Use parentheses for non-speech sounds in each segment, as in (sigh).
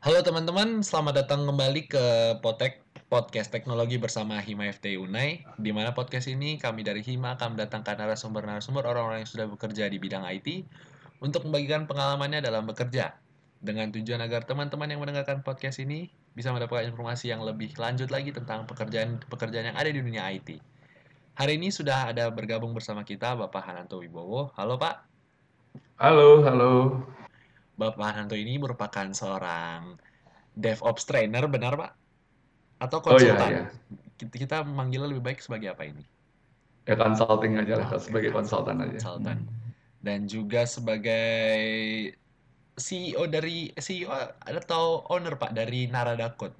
Halo teman-teman, selamat datang kembali ke Potek Podcast Teknologi bersama Hima FT Unai. Di mana podcast ini kami dari Hima akan mendatangkan narasumber-narasumber orang-orang yang sudah bekerja di bidang IT untuk membagikan pengalamannya dalam bekerja. Dengan tujuan agar teman-teman yang mendengarkan podcast ini bisa mendapatkan informasi yang lebih lanjut lagi tentang pekerjaan-pekerjaan yang ada di dunia IT. Hari ini sudah ada bergabung bersama kita Bapak Hananto Wibowo. Halo Pak. Halo, halo. Bapak Hananto ini merupakan seorang DevOps trainer, benar Pak? Atau Oh iya, konsultan? iya. Kita, kita memanggilnya lebih baik sebagai apa ini? Ya consulting aja lah, Oke, sebagai konsultan aja. konsultan. Hmm. Dan juga sebagai CEO dari CEO atau owner Pak dari Naradakot.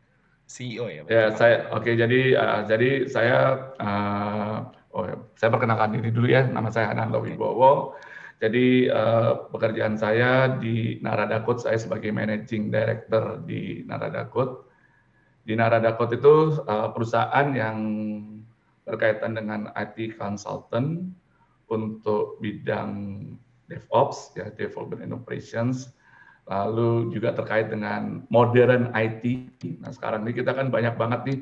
CEO ya, betul Ya, Pak? saya oke jadi uh, jadi saya uh, oh ya, saya perkenalkan diri dulu ya. Nama saya Hananto. Wibowo. Jadi uh, pekerjaan saya di Naradakot saya sebagai managing director di Naradakot. Di Naradakot itu uh, perusahaan yang berkaitan dengan IT consultant untuk bidang DevOps ya development and operations lalu juga terkait dengan modern IT. Nah sekarang ini kita kan banyak banget nih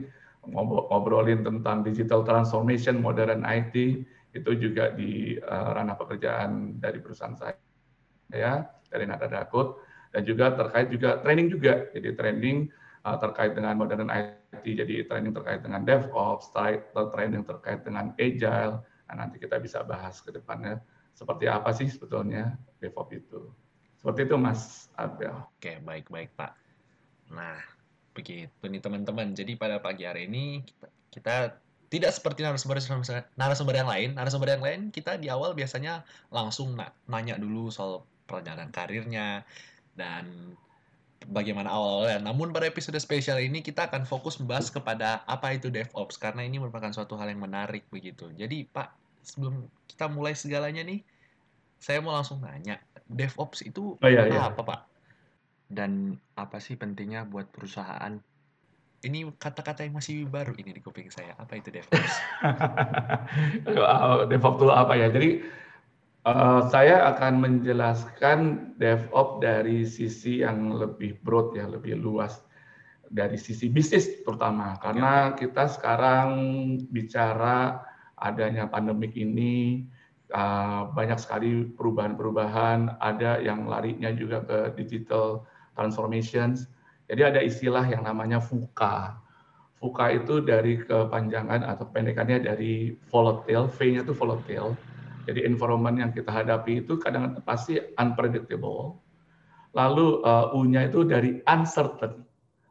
ngobrol- ngobrolin tentang digital transformation, modern IT itu juga di uh, ranah pekerjaan dari perusahaan saya ya dari Nada Dakut dan juga terkait juga training juga jadi training uh, terkait dengan modern IT jadi training terkait dengan DevOps, tra- training terkait dengan Agile. Nah, nanti kita bisa bahas ke depannya seperti apa sih sebetulnya DevOps itu. Seperti itu Mas Abel. Oke, baik-baik Pak. Nah, begitu nih teman-teman. Jadi pada pagi hari ini kita tidak seperti narasumber narasumber yang lain. Narasumber yang lain kita di awal biasanya langsung na- nanya dulu soal perjalanan karirnya dan bagaimana awal-awalnya. Namun pada episode spesial ini kita akan fokus membahas kepada apa itu DevOps karena ini merupakan suatu hal yang menarik begitu. Jadi Pak, sebelum kita mulai segalanya nih, saya mau langsung nanya, DevOps itu Oh iya iya. apa Pak? Dan apa sih pentingnya buat perusahaan? Ini kata-kata yang masih baru ini di kuping saya. Apa itu DevOps? DevOps itu apa ya? Jadi uh, saya akan menjelaskan DevOps dari sisi yang lebih broad ya, lebih luas dari sisi bisnis terutama karena kita sekarang bicara adanya pandemik ini uh, banyak sekali perubahan-perubahan, ada yang larinya juga ke digital transformations. Jadi ada istilah yang namanya VUCA. VUCA itu dari kepanjangan atau pendekannya dari volatile, V-nya itu volatile. Jadi environment yang kita hadapi itu kadang pasti unpredictable. Lalu uh, U-nya itu dari uncertain.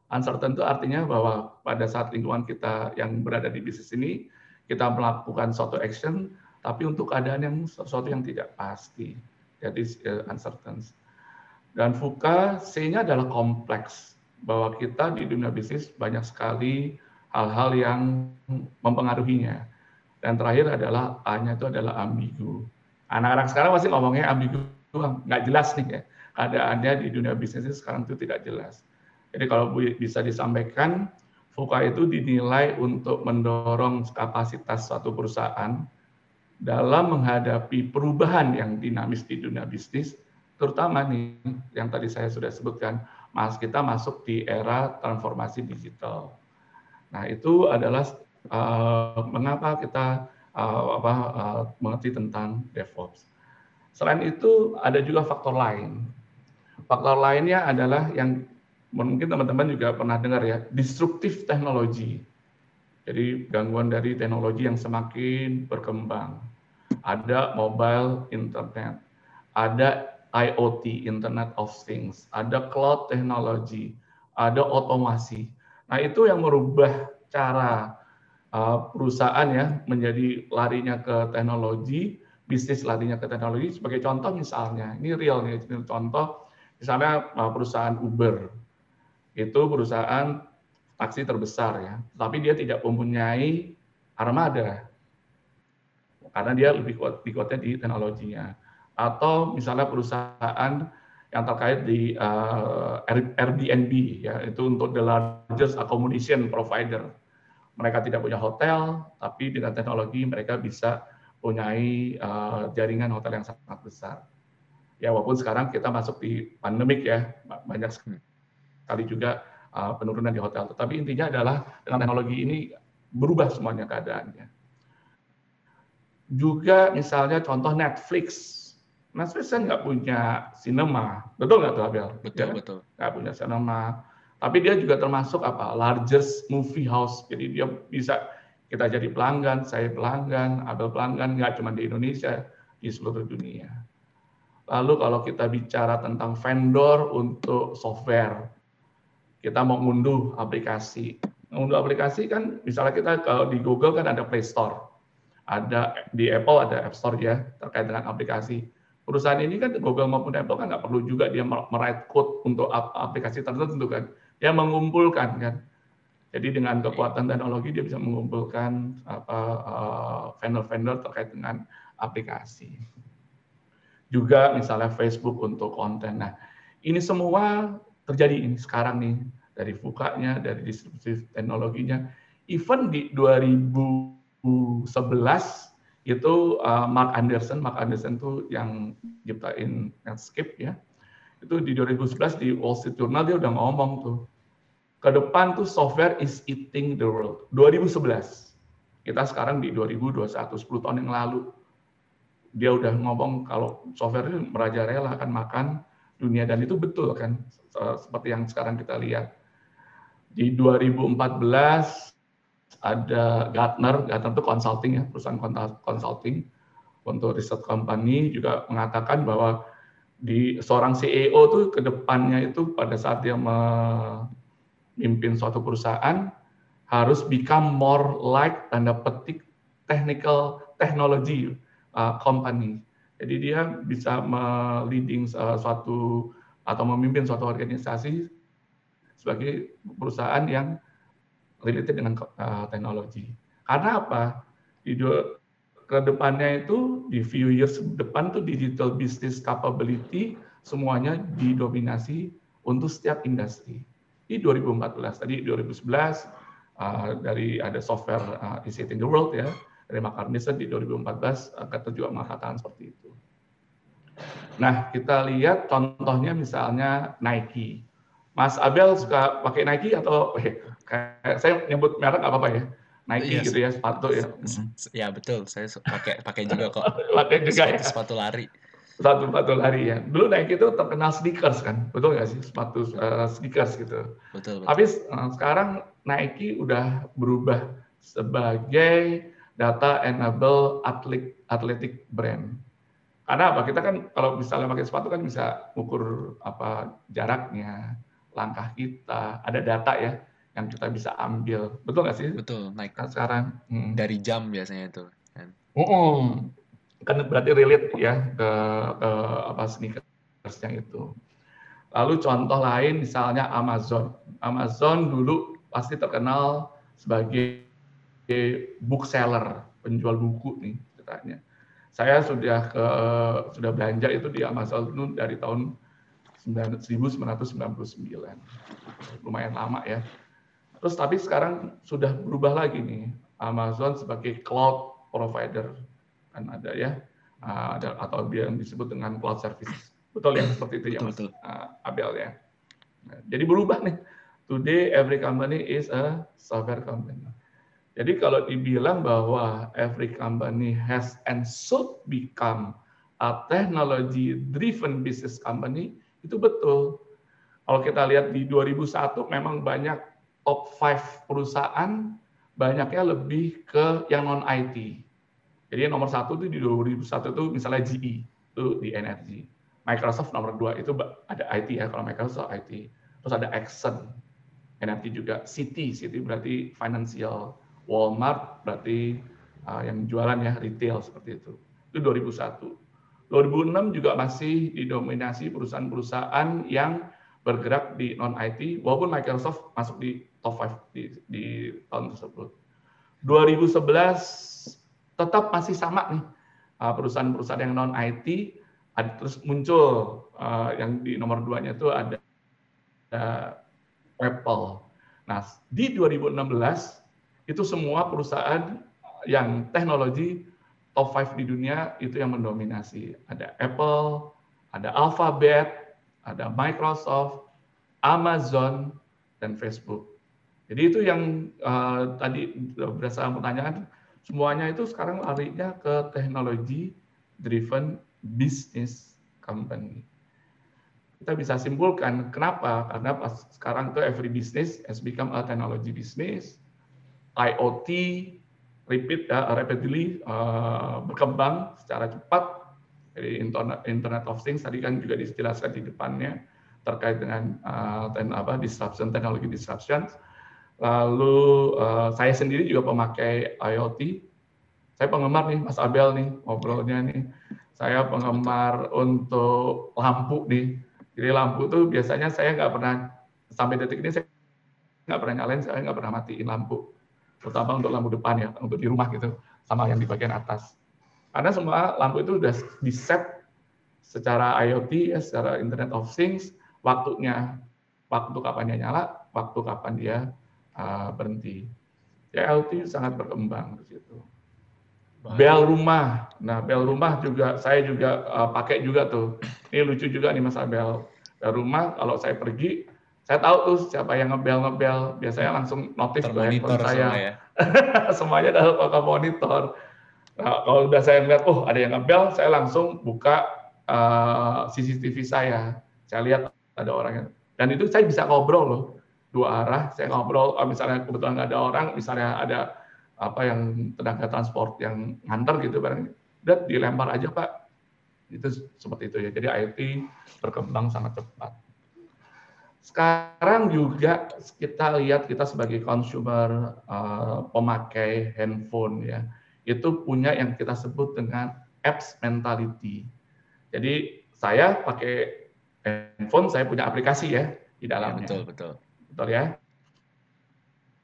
Uncertain itu artinya bahwa pada saat lingkungan kita yang berada di bisnis ini, kita melakukan suatu action, tapi untuk keadaan yang sesuatu yang tidak pasti. Jadi uh, uncertain. Dan VUCA C-nya adalah kompleks bahwa kita di dunia bisnis banyak sekali hal-hal yang mempengaruhinya. Dan terakhir adalah A-nya itu adalah ambigu. Anak-anak sekarang masih ngomongnya ambigu, nggak jelas nih ya. Keadaannya di dunia bisnis sekarang itu tidak jelas. Jadi kalau bisa disampaikan, VUCA itu dinilai untuk mendorong kapasitas suatu perusahaan dalam menghadapi perubahan yang dinamis di dunia bisnis, terutama nih yang tadi saya sudah sebutkan, mas kita masuk di era transformasi digital. Nah itu adalah uh, mengapa kita uh, apa, uh, mengerti tentang DevOps. Selain itu ada juga faktor lain. Faktor lainnya adalah yang mungkin teman-teman juga pernah dengar ya, disruptive teknologi. Jadi gangguan dari teknologi yang semakin berkembang. Ada mobile internet, ada IoT, Internet of Things, ada cloud technology, ada otomasi. Nah, itu yang merubah cara uh, perusahaan ya menjadi larinya ke teknologi, bisnis larinya ke teknologi. Sebagai contoh misalnya, ini real nih, contoh misalnya uh, perusahaan Uber. Itu perusahaan taksi terbesar ya, tapi dia tidak mempunyai armada. Karena dia lebih kuat, di teknologinya atau misalnya perusahaan yang terkait di uh, Airbnb ya itu untuk the largest accommodation provider mereka tidak punya hotel tapi dengan teknologi mereka bisa punyai uh, jaringan hotel yang sangat besar ya walaupun sekarang kita masuk di pandemik ya banyak sekali juga uh, penurunan di hotel. Tetapi intinya adalah dengan teknologi ini berubah semuanya keadaannya. Juga misalnya contoh Netflix. Netflix kan nggak punya sinema, betul nggak tuh Abel? Betul, ya? betul. Nggak punya sinema. Tapi dia juga termasuk apa? Largest movie house. Jadi dia bisa kita jadi pelanggan, saya pelanggan, Abel pelanggan, nggak cuma di Indonesia, di seluruh dunia. Lalu kalau kita bicara tentang vendor untuk software, kita mau ngunduh aplikasi. Ngunduh aplikasi kan, misalnya kita kalau di Google kan ada Play Store, ada di Apple ada App Store ya terkait dengan aplikasi. Perusahaan ini kan Google maupun Apple kan nggak perlu juga dia merite code untuk aplikasi tertentu kan. Dia mengumpulkan kan. Jadi dengan kekuatan teknologi dia bisa mengumpulkan apa eh, vendor-vendor terkait dengan aplikasi. Juga misalnya Facebook untuk konten. Nah, ini semua terjadi ini sekarang nih dari bukanya, dari distribusi teknologinya. Even di 2011 itu uh, Mark Anderson, Mark Anderson itu yang ciptain Netscape ya. Itu di 2011 di Wall Street Journal dia udah ngomong tuh. Ke depan tuh software is eating the world. 2011. Kita sekarang di 2021, 10 tahun yang lalu dia udah ngomong kalau software itu merajalela akan makan dunia dan itu betul kan seperti yang sekarang kita lihat di 2014 ada Gartner, Gartner itu consulting ya perusahaan consulting untuk riset company juga mengatakan bahwa di seorang CEO tuh ke depannya itu pada saat dia memimpin suatu perusahaan harus become more like tanda petik technical technology uh, company. Jadi dia bisa meliding uh, suatu atau memimpin suatu organisasi sebagai perusahaan yang related dengan uh, teknologi. Karena apa? Di dua, ke depannya itu di few years depan tuh digital business capability semuanya didominasi untuk setiap industri. Di 2014 tadi 2011 uh, dari ada software uh, is it in the world ya dari McCartney di 2014 kata juga mengatakan seperti itu. Nah, kita lihat contohnya misalnya Nike. Mas Abel suka pakai Nike atau eh, saya nyebut merek apa apa ya? Nike yes. gitu ya sepatu ya. Ya betul, saya pakai pakai juga kok. (laughs) pakai juga sepatu, ya. Sepatu lari. Sepatu sepatu lari ya. Dulu Nike itu terkenal sneakers kan, betul nggak sih sepatu uh, sneakers gitu. Betul. betul. Tapi uh, sekarang Nike udah berubah sebagai data enable atlet athletic brand. Karena apa? Kita kan kalau misalnya pakai sepatu kan bisa ukur apa jaraknya, langkah kita, ada data ya yang kita bisa ambil. Betul nggak sih? Betul. Naik kan sekarang hmm. dari jam biasanya itu. Kan. Uh Kan berarti relate ya ke, ke apa sneakersnya itu. Lalu contoh lain misalnya Amazon. Amazon dulu pasti terkenal sebagai bookseller, penjual buku nih ceritanya. Saya sudah ke sudah belanja itu di Amazon itu dari tahun 1999. Lumayan lama ya. Terus tapi sekarang sudah berubah lagi nih. Amazon sebagai cloud provider kan ada ya. Ah, ada atau yang disebut dengan cloud service. Betul ya seperti itu ya Mas betul. Ah, Abel ya. Nah, jadi berubah nih. Today every company is a software company. Jadi kalau dibilang bahwa every company has and should become a technology driven business company, itu betul. Kalau kita lihat di 2001 memang banyak top 5 perusahaan banyaknya lebih ke yang non IT. Jadi yang nomor satu itu di 2001 itu misalnya GE itu di energi. Microsoft nomor dua itu ada IT ya kalau Microsoft IT. Terus ada Exxon energi juga. Citi, Citi berarti financial Walmart berarti uh, yang jualan ya retail seperti itu. Itu 2001. 2006 juga masih didominasi perusahaan-perusahaan yang bergerak di non IT walaupun Microsoft masuk di top 5 di, di tahun tersebut. 2011 tetap masih sama nih uh, perusahaan-perusahaan yang non IT ada terus muncul uh, yang di nomor duanya itu ada, ada Apple. Nah, di 2016 itu semua perusahaan yang teknologi top 5 di dunia itu yang mendominasi. Ada Apple, ada Alphabet, ada Microsoft, Amazon, dan Facebook. Jadi itu yang uh, tadi berdasarkan pertanyaan, semuanya itu sekarang larinya ke teknologi driven business company. Kita bisa simpulkan kenapa? Karena pas sekarang tuh every business has become a technology business. IoT repeat ya, rapidly uh, berkembang secara cepat jadi internet, of things tadi kan juga dijelaskan di depannya terkait dengan uh, ten, apa disruption teknologi disruption. Lalu uh, saya sendiri juga pemakai IoT. Saya penggemar nih Mas Abel nih ngobrolnya nih. Saya penggemar untuk lampu nih. Jadi lampu tuh biasanya saya nggak pernah sampai detik ini saya nggak pernah nyalain, saya nggak pernah matiin lampu. Terutama untuk lampu depan ya, untuk di rumah gitu, sama yang di bagian atas. Karena semua lampu itu sudah di set secara IoT, ya, secara Internet of Things, waktunya, waktu kapan dia nyala, waktu kapan dia uh, berhenti. Ya, IoT sangat berkembang di situ. Bel rumah, nah bel rumah juga saya juga uh, pakai juga tuh. Ini lucu juga nih Mas Abel. Bel rumah kalau saya pergi, saya tahu tuh siapa yang ngebel ngebel. Biasanya langsung notif ke handphone saya. Ya. (laughs) Semuanya dalam monitor Nah, kalau udah saya lihat, oh ada yang ngebel, saya langsung buka uh, eh, CCTV saya. Saya lihat ada orangnya. Dan itu saya bisa ngobrol loh, dua arah. Saya ngobrol, oh, misalnya kebetulan nggak ada orang, misalnya ada apa yang tenaga transport yang nganter gitu barang, udah dilempar aja pak. Itu seperti itu ya. Jadi IoT berkembang sangat cepat. Sekarang juga kita lihat kita sebagai consumer uh, pemakai handphone ya itu punya yang kita sebut dengan apps mentality. Jadi saya pakai handphone, saya punya aplikasi ya di iya, dalamnya. Ya, betul, betul. Betul ya.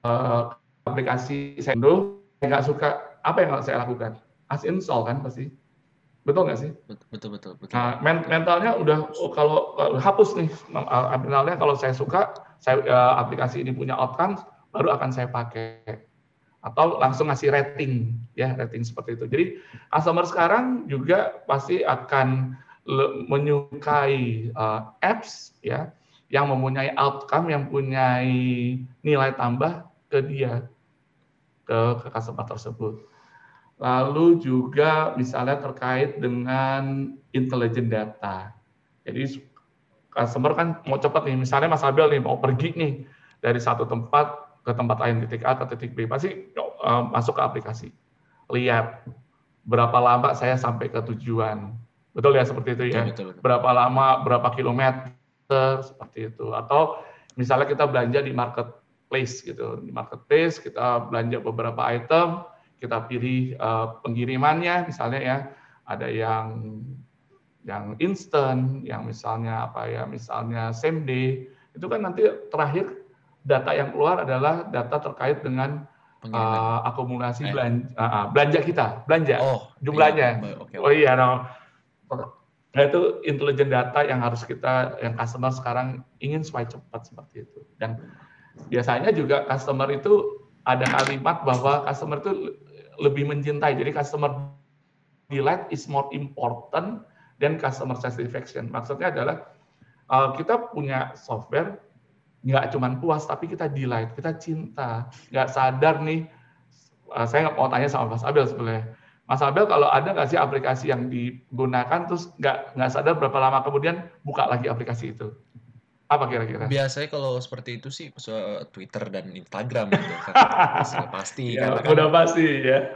Uh, aplikasi saya dulu, saya nggak suka, apa yang saya lakukan? As install kan pasti. Betul nggak sih? Betul, betul, betul. Nah, mentalnya udah oh, kalau, kalau hapus nih, mentalnya kalau saya suka, saya uh, aplikasi ini punya outcome, baru akan saya pakai atau langsung ngasih rating ya rating seperti itu. Jadi customer sekarang juga pasti akan menyukai uh, apps ya yang mempunyai outcome yang punya nilai tambah ke dia ke, ke customer tersebut. Lalu juga misalnya terkait dengan intelligent data. Jadi customer kan mau cepat nih, misalnya Mas Abel nih mau pergi nih dari satu tempat ke tempat lain titik A ke titik B pasti uh, masuk ke aplikasi. Lihat berapa lama saya sampai ke tujuan. Betul ya seperti itu ya? Betul, betul. berapa lama berapa kilometer seperti itu. Atau misalnya kita belanja di marketplace gitu. Di marketplace kita belanja beberapa item kita pilih uh, pengirimannya. Misalnya ya ada yang yang instant yang misalnya apa ya? Misalnya same day. Itu kan nanti terakhir data yang keluar adalah data terkait dengan uh, akumulasi eh. belanja, uh, belanja kita, belanja oh, jumlahnya. Iya. Okay, okay. Oh iya, no. Nah itu intelijen data yang harus kita, yang customer sekarang ingin supaya cepat seperti itu. Dan biasanya juga customer itu ada kalimat bahwa customer itu lebih mencintai. Jadi customer delight is more important than customer satisfaction. Maksudnya adalah uh, kita punya software nggak cuma puas tapi kita delight kita cinta. Nggak sadar nih uh, saya nggak mau tanya sama Mas Abel sebenarnya. Mas Abel kalau ada nggak sih aplikasi yang digunakan terus nggak nggak sadar berapa lama kemudian buka lagi aplikasi itu apa kira-kira? Biasanya kalau seperti itu sih Twitter dan Instagram gitu kan. (laughs) pasti ya, kan. Udah pasti ya.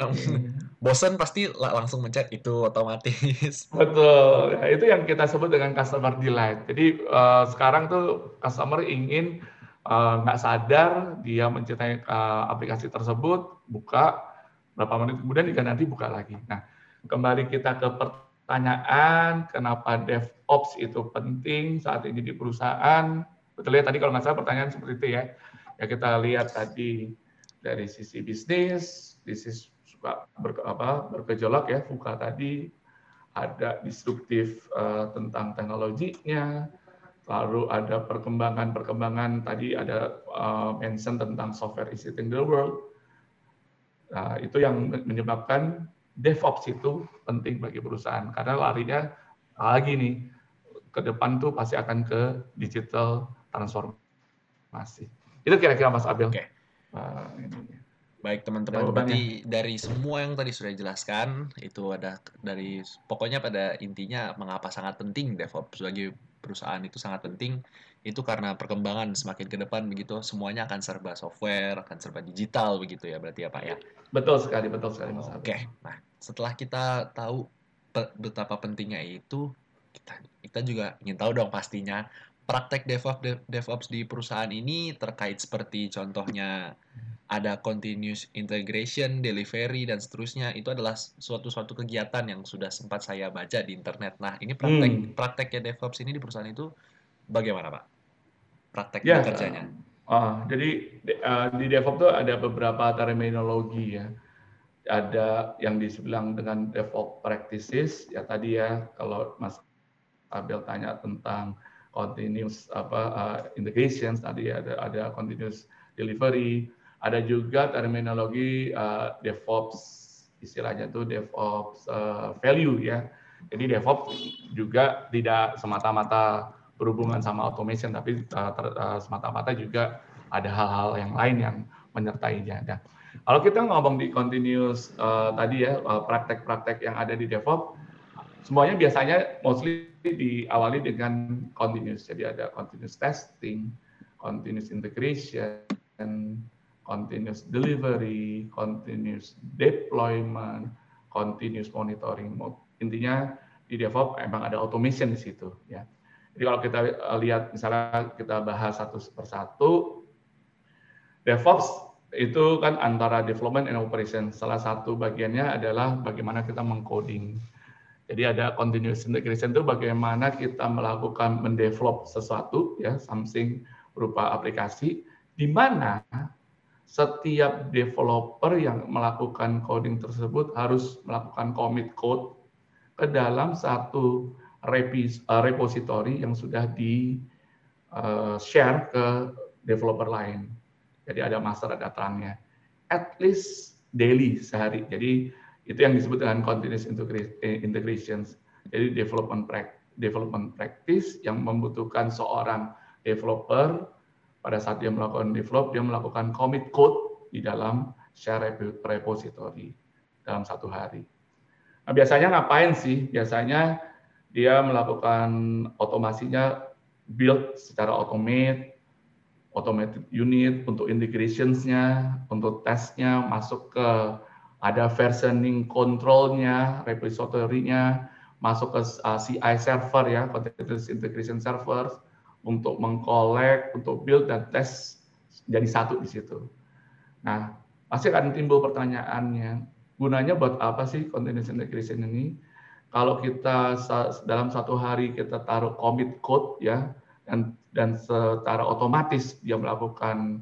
Bosan pasti langsung mencet itu otomatis. (laughs) Betul. Ya, itu yang kita sebut dengan customer delight. Jadi uh, sekarang tuh customer ingin uh, nggak sadar dia mencintai uh, aplikasi tersebut, buka berapa menit kemudian dia nanti buka lagi. Nah, kembali kita ke pertanyaan kenapa DevOps itu penting saat ini di perusahaan. Betul ya tadi kalau nggak salah pertanyaan seperti itu ya. Ya kita lihat tadi dari sisi bisnis, sisi suka ber, apa, bergejolak ya Fuka tadi ada disruptif uh, tentang teknologinya lalu ada perkembangan-perkembangan tadi ada uh, mention tentang software is eating the world nah, itu yang menyebabkan DevOps itu penting bagi perusahaan karena larinya lagi nih ke depan tuh pasti akan ke digital transformasi. Itu kira-kira Mas Abel. Oke. Uh, Baik teman-teman, berarti dari semua yang tadi sudah dijelaskan itu ada dari pokoknya pada intinya mengapa sangat penting DevOps sebagai perusahaan itu sangat penting itu karena perkembangan semakin ke depan begitu semuanya akan serba software akan serba digital begitu ya berarti ya Pak ya. Betul sekali betul sekali Mas. Oke, nah setelah kita tahu betapa pentingnya itu kita kita juga ingin tahu dong pastinya praktek DevOps DevOps di perusahaan ini terkait seperti contohnya ada continuous integration, delivery dan seterusnya itu adalah suatu suatu kegiatan yang sudah sempat saya baca di internet. Nah, ini praktek hmm. prakteknya DevOps ini di perusahaan itu bagaimana, Pak? Praktek ya, kerjanya. Uh, jadi uh, di DevOps itu ada beberapa terminologi ya. Ada yang dibilang dengan DevOps practices ya tadi ya kalau Mas Abel tanya tentang continuous apa uh, integration tadi ada ada continuous delivery ada juga terminologi uh, DevOps, istilahnya itu DevOps uh, value ya. Jadi DevOps juga tidak semata-mata berhubungan sama automation, tapi uh, uh, semata-mata juga ada hal-hal yang lain yang menyertainya. Nah, kalau kita ngomong di continuous uh, tadi ya praktek-praktek yang ada di DevOps, semuanya biasanya mostly diawali dengan continuous. Jadi ada continuous testing, continuous integration, continuous delivery, continuous deployment, continuous monitoring. Intinya di DevOps emang ada automation di situ ya. Jadi kalau kita eh, lihat misalnya kita bahas satu persatu, DevOps itu kan antara development and operation. Salah satu bagiannya adalah bagaimana kita mengcoding. Jadi ada continuous integration itu bagaimana kita melakukan mendevelop sesuatu ya something berupa aplikasi di mana setiap developer yang melakukan coding tersebut harus melakukan commit code ke dalam satu repository yang sudah di eh, share ke developer lain. Jadi ada master, ada trunnya. At least daily sehari. Jadi itu yang disebut dengan continuous eh, integrations. Jadi development development practice yang membutuhkan seorang developer pada saat dia melakukan develop, dia melakukan commit code di dalam share repository dalam satu hari. Nah, biasanya ngapain sih? Biasanya dia melakukan otomasinya build secara automate, automated unit untuk integrationsnya, untuk tesnya masuk ke ada versioning controlnya, repository-nya, masuk ke uh, CI server ya, continuous integration server, untuk mengkolek, untuk build dan tes jadi satu di situ. Nah, pasti akan timbul pertanyaannya, gunanya buat apa sih continuous integration ini? Kalau kita dalam satu hari kita taruh commit code ya, dan dan secara otomatis dia melakukan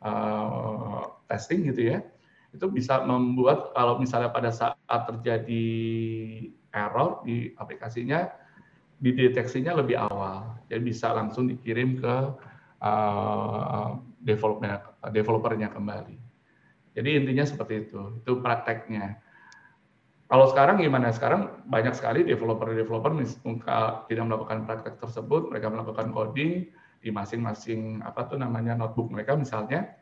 uh, testing gitu ya, itu bisa membuat kalau misalnya pada saat terjadi error di aplikasinya, dideteksinya lebih awal. Jadi bisa langsung dikirim ke uh, developer developernya kembali. Jadi intinya seperti itu. Itu prakteknya. Kalau sekarang gimana? Sekarang banyak sekali developer-developer tidak melakukan praktek tersebut, mereka melakukan coding di masing-masing apa tuh namanya notebook mereka misalnya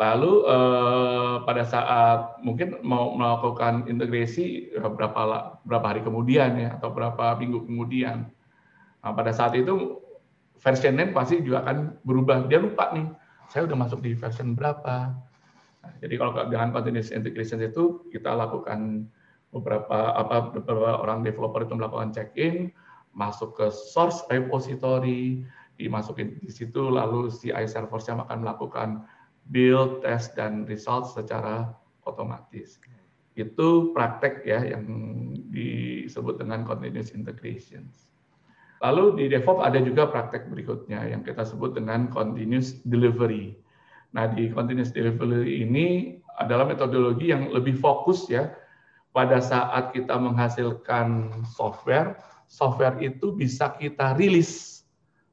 Lalu eh, pada saat mungkin mau melakukan integrasi eh, berapa berapa hari kemudian ya atau berapa minggu kemudian. Nah, pada saat itu version name pasti juga akan berubah. Dia lupa nih, saya udah masuk di version berapa. Nah, jadi kalau dengan continuous integration itu kita lakukan beberapa apa beberapa orang developer itu melakukan check-in, masuk ke source repository, dimasukin di situ lalu CI server akan melakukan build, test, dan result secara otomatis. Itu praktek ya yang disebut dengan continuous integration. Lalu di DevOps ada juga praktek berikutnya yang kita sebut dengan continuous delivery. Nah, di continuous delivery ini adalah metodologi yang lebih fokus ya pada saat kita menghasilkan software, software itu bisa kita rilis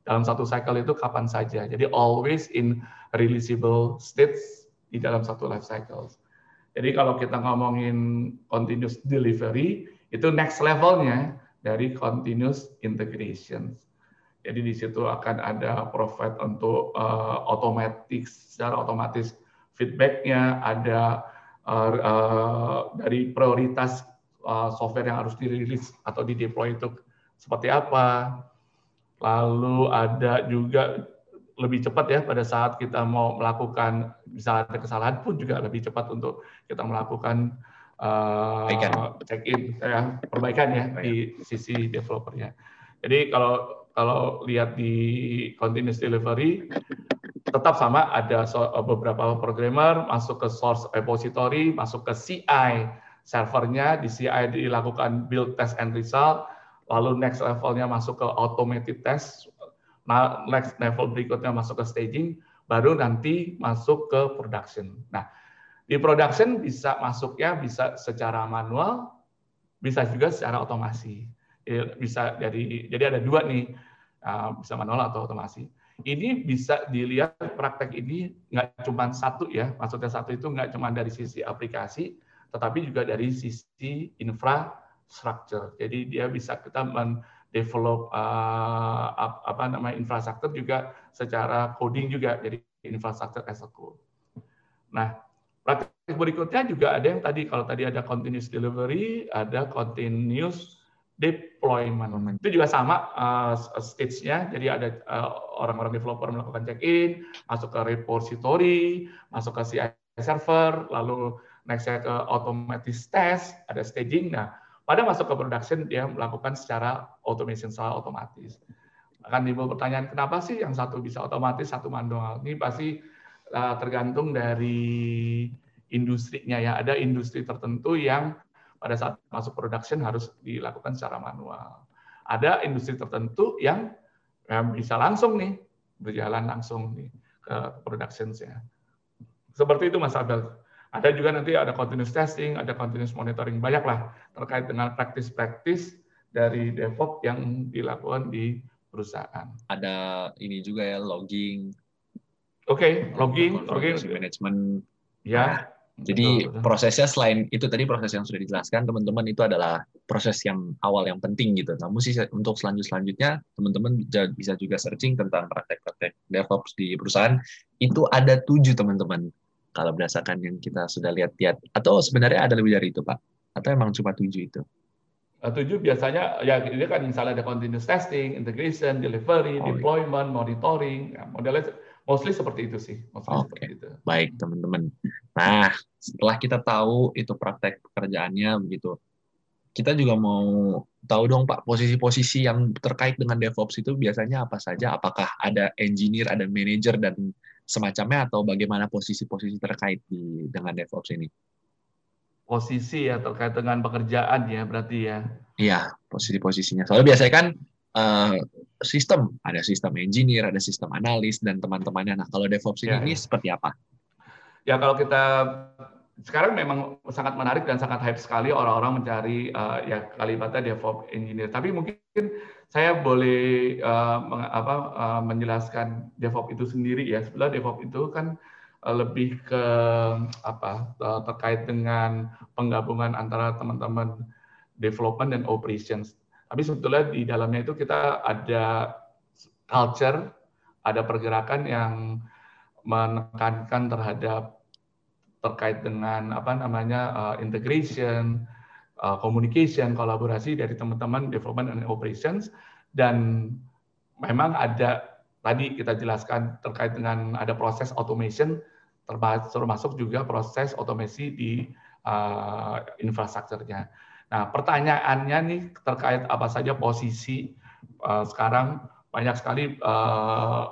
dalam satu cycle itu kapan saja. Jadi always in releasable states di dalam satu life cycle. Jadi kalau kita ngomongin continuous delivery, itu next levelnya dari continuous integration. Jadi di situ akan ada provide untuk uh, otomatis secara otomatis feedbacknya, ada uh, uh, dari prioritas uh, software yang harus dirilis atau di deploy itu seperti apa. Lalu ada juga lebih cepat ya pada saat kita mau melakukan misalnya ada kesalahan pun juga lebih cepat untuk kita melakukan uh, check-in ya perbaikan ya di sisi developernya. Jadi kalau kalau lihat di continuous delivery tetap sama ada beberapa programmer masuk ke source repository, masuk ke CI servernya, di CI dilakukan build test and result, lalu next levelnya masuk ke automated test, next level berikutnya masuk ke staging, baru nanti masuk ke production. Nah, di production bisa masuknya bisa secara manual, bisa juga secara otomasi. Bisa jadi jadi ada dua nih Uh, bisa manual atau otomasi. Ini bisa dilihat praktek ini nggak cuma satu ya, maksudnya satu itu nggak cuma dari sisi aplikasi, tetapi juga dari sisi infrastruktur. Jadi dia bisa kita mendevelop uh, apa namanya infrastruktur juga secara coding juga, jadi infrastruktur as a code. Nah, praktek berikutnya juga ada yang tadi kalau tadi ada continuous delivery, ada continuous deployment. Itu juga sama uh, stage-nya. Jadi ada uh, orang-orang uh, developer melakukan check-in, masuk ke repository, masuk ke CI server, lalu next-nya ke automatic test, ada staging. Nah, pada masuk ke production dia melakukan secara automation, secara otomatis. Akan timbul pertanyaan, kenapa sih yang satu bisa otomatis, satu manual? Ini pasti uh, tergantung dari industrinya ya. Ada industri tertentu yang pada saat masuk production harus dilakukan secara manual. Ada industri tertentu yang bisa langsung nih berjalan langsung nih ke production-nya. Seperti itu Mas Abel. Ada juga nanti ada continuous testing, ada continuous monitoring, banyak lah terkait dengan praktis-praktis dari DevOps yang dilakukan di perusahaan. Ada ini juga ya logging. Oke, okay, logging, logging, management. Ya, jadi betul, betul. prosesnya selain itu tadi proses yang sudah dijelaskan teman-teman itu adalah proses yang awal yang penting gitu. Namun sih untuk selanjut selanjutnya teman-teman bisa juga searching tentang praktek-praktek DevOps di perusahaan itu ada tujuh teman-teman kalau berdasarkan yang kita sudah lihat-lihat atau sebenarnya ada lebih dari itu pak atau emang cuma tujuh itu? Eh, tujuh biasanya ya ini kan misalnya ada continuous testing, integration, delivery, oh, iya. deployment, monitoring, ya, modelnya mostly seperti itu sih. Oke, okay. itu. baik teman-teman. Nah, setelah kita tahu itu praktek pekerjaannya begitu, kita juga mau tahu dong Pak posisi-posisi yang terkait dengan DevOps itu biasanya apa saja? Apakah ada engineer, ada manager dan semacamnya atau bagaimana posisi-posisi terkait di dengan DevOps ini? Posisi ya terkait dengan pekerjaan ya berarti ya. Iya, posisi-posisinya. Soalnya biasanya kan uh, sistem, ada sistem engineer, ada sistem analis dan teman-temannya. Nah, kalau DevOps ini, ya, ini ya. seperti apa? Ya, kalau kita sekarang memang sangat menarik dan sangat hype sekali orang-orang mencari uh, ya kalimatnya DevOps engineer. Tapi mungkin saya boleh uh, meng, apa, uh, menjelaskan DevOps itu sendiri ya. Sebenarnya DevOps itu kan uh, lebih ke apa uh, terkait dengan penggabungan antara teman-teman development dan operations tapi sebetulnya di dalamnya itu kita ada culture, ada pergerakan yang menekankan terhadap terkait dengan apa namanya uh, integration, uh, communication, kolaborasi dari teman-teman development and operations dan memang ada tadi kita jelaskan terkait dengan ada proses automation termasuk juga proses otomasi di uh, infrastrukturnya. Nah, pertanyaannya nih terkait apa saja posisi uh, sekarang banyak sekali uh,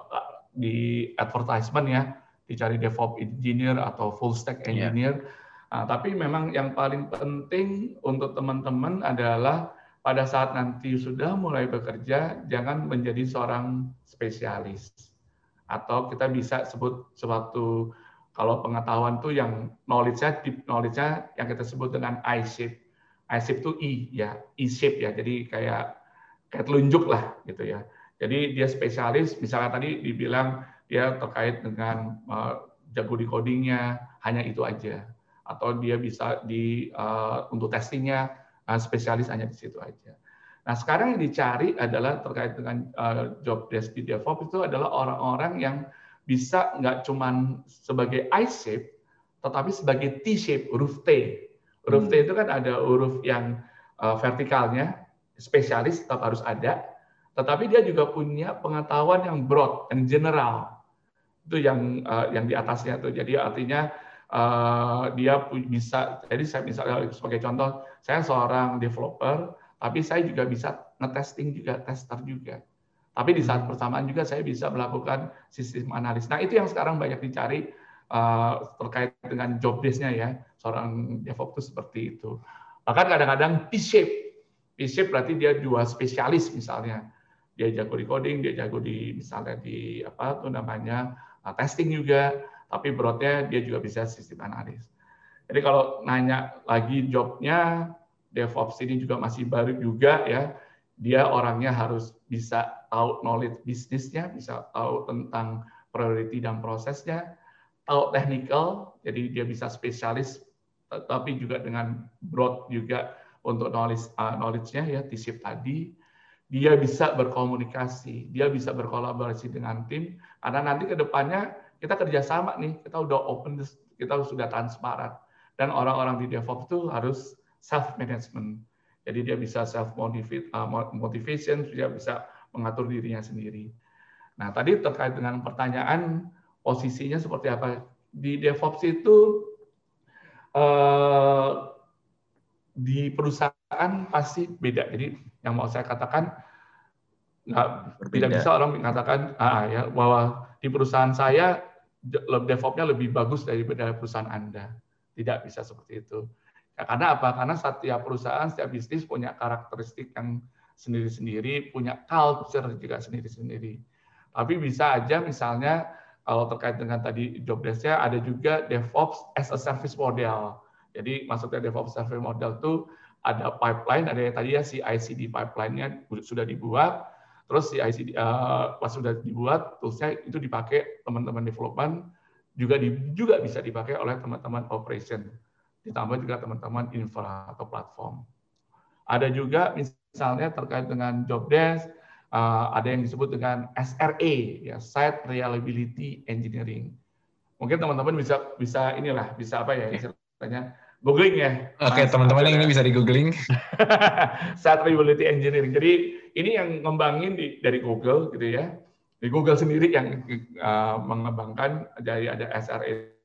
di advertisement ya dicari DevOps engineer atau full stack iya. engineer. Yeah. Nah, tapi memang yang paling penting untuk teman-teman adalah pada saat nanti sudah mulai bekerja jangan menjadi seorang spesialis atau kita bisa sebut suatu kalau pengetahuan tuh yang knowledge-nya deep knowledge-nya yang kita sebut dengan I-shape I-shape itu I ya, E-shape ya. Jadi kayak kayak telunjuk lah gitu ya. Jadi dia spesialis, misalnya tadi dibilang dia terkait dengan uh, jago di codingnya, hanya itu aja. Atau dia bisa di uh, untuk testingnya uh, spesialis hanya di situ aja. Nah, sekarang yang dicari adalah terkait dengan uh, job desk di DevOps itu adalah orang-orang yang bisa nggak cuman sebagai I-shape, tetapi sebagai T-shape, huruf T. Huruf hmm. T itu kan ada huruf yang uh, vertikalnya, spesialis tetap harus ada, tetapi dia juga punya pengetahuan yang broad, yang general. Itu yang uh, yang di atasnya tuh. Jadi artinya uh, dia bisa, jadi saya misalnya sebagai contoh, saya seorang developer, tapi saya juga bisa ngetesting juga, tester juga. Tapi di saat hmm. bersamaan juga saya bisa melakukan sistem analis. Nah itu yang sekarang banyak dicari uh, terkait dengan job desk-nya ya, seorang DevOps itu seperti itu. Bahkan kadang-kadang T-shape. T-shape berarti dia dua spesialis misalnya. Dia jago di coding, dia jago di misalnya di apa tuh namanya uh, testing juga, tapi broadnya dia juga bisa sistem analis. Jadi kalau nanya lagi jobnya, DevOps ini juga masih baru juga ya. Dia orangnya harus bisa tahu knowledge bisnisnya, bisa tahu tentang priority dan prosesnya, tahu technical, jadi dia bisa spesialis, tapi juga dengan broad juga untuk knowledge uh, knowledge-nya ya TISIP tadi. Dia bisa berkomunikasi, dia bisa berkolaborasi dengan tim, karena nanti ke depannya kita kerjasama nih, kita udah open, kita sudah transparan. Dan orang-orang di DevOps itu harus self management. Jadi dia bisa self uh, motivation, dia bisa mengatur dirinya sendiri. Nah, tadi terkait dengan pertanyaan posisinya seperti apa di DevOps itu uh, di perusahaan pasti beda. Jadi yang mau saya katakan nggak tidak bisa orang mengatakan ah, ya bahwa di perusahaan saya DevOps-nya lebih bagus daripada perusahaan Anda. Tidak bisa seperti itu. Ya, karena apa? Karena setiap perusahaan, setiap bisnis punya karakteristik yang sendiri-sendiri, punya culture juga sendiri-sendiri. Tapi bisa aja misalnya kalau terkait dengan tadi job desk-nya ada juga DevOps as a service model. Jadi maksudnya DevOps service model itu ada pipeline, ada yang tadi ya si ICD pipeline-nya sudah dibuat, terus si ICD uh, eh, pas sudah dibuat, toolsnya itu dipakai teman-teman development, juga di, juga bisa dipakai oleh teman-teman operation ditambah juga teman-teman infra atau platform. Ada juga misalnya terkait dengan job desk, uh, ada yang disebut dengan SRE, ya Site Reliability Engineering. Mungkin teman-teman bisa bisa inilah bisa apa ya istilahnya googling ya. Oke, okay, teman-teman yang ini bisa di googling. (laughs) Site Reliability Engineering. Jadi ini yang ngembangin di, dari Google gitu ya. Di Google sendiri yang uh, mengembangkan dari ada SRE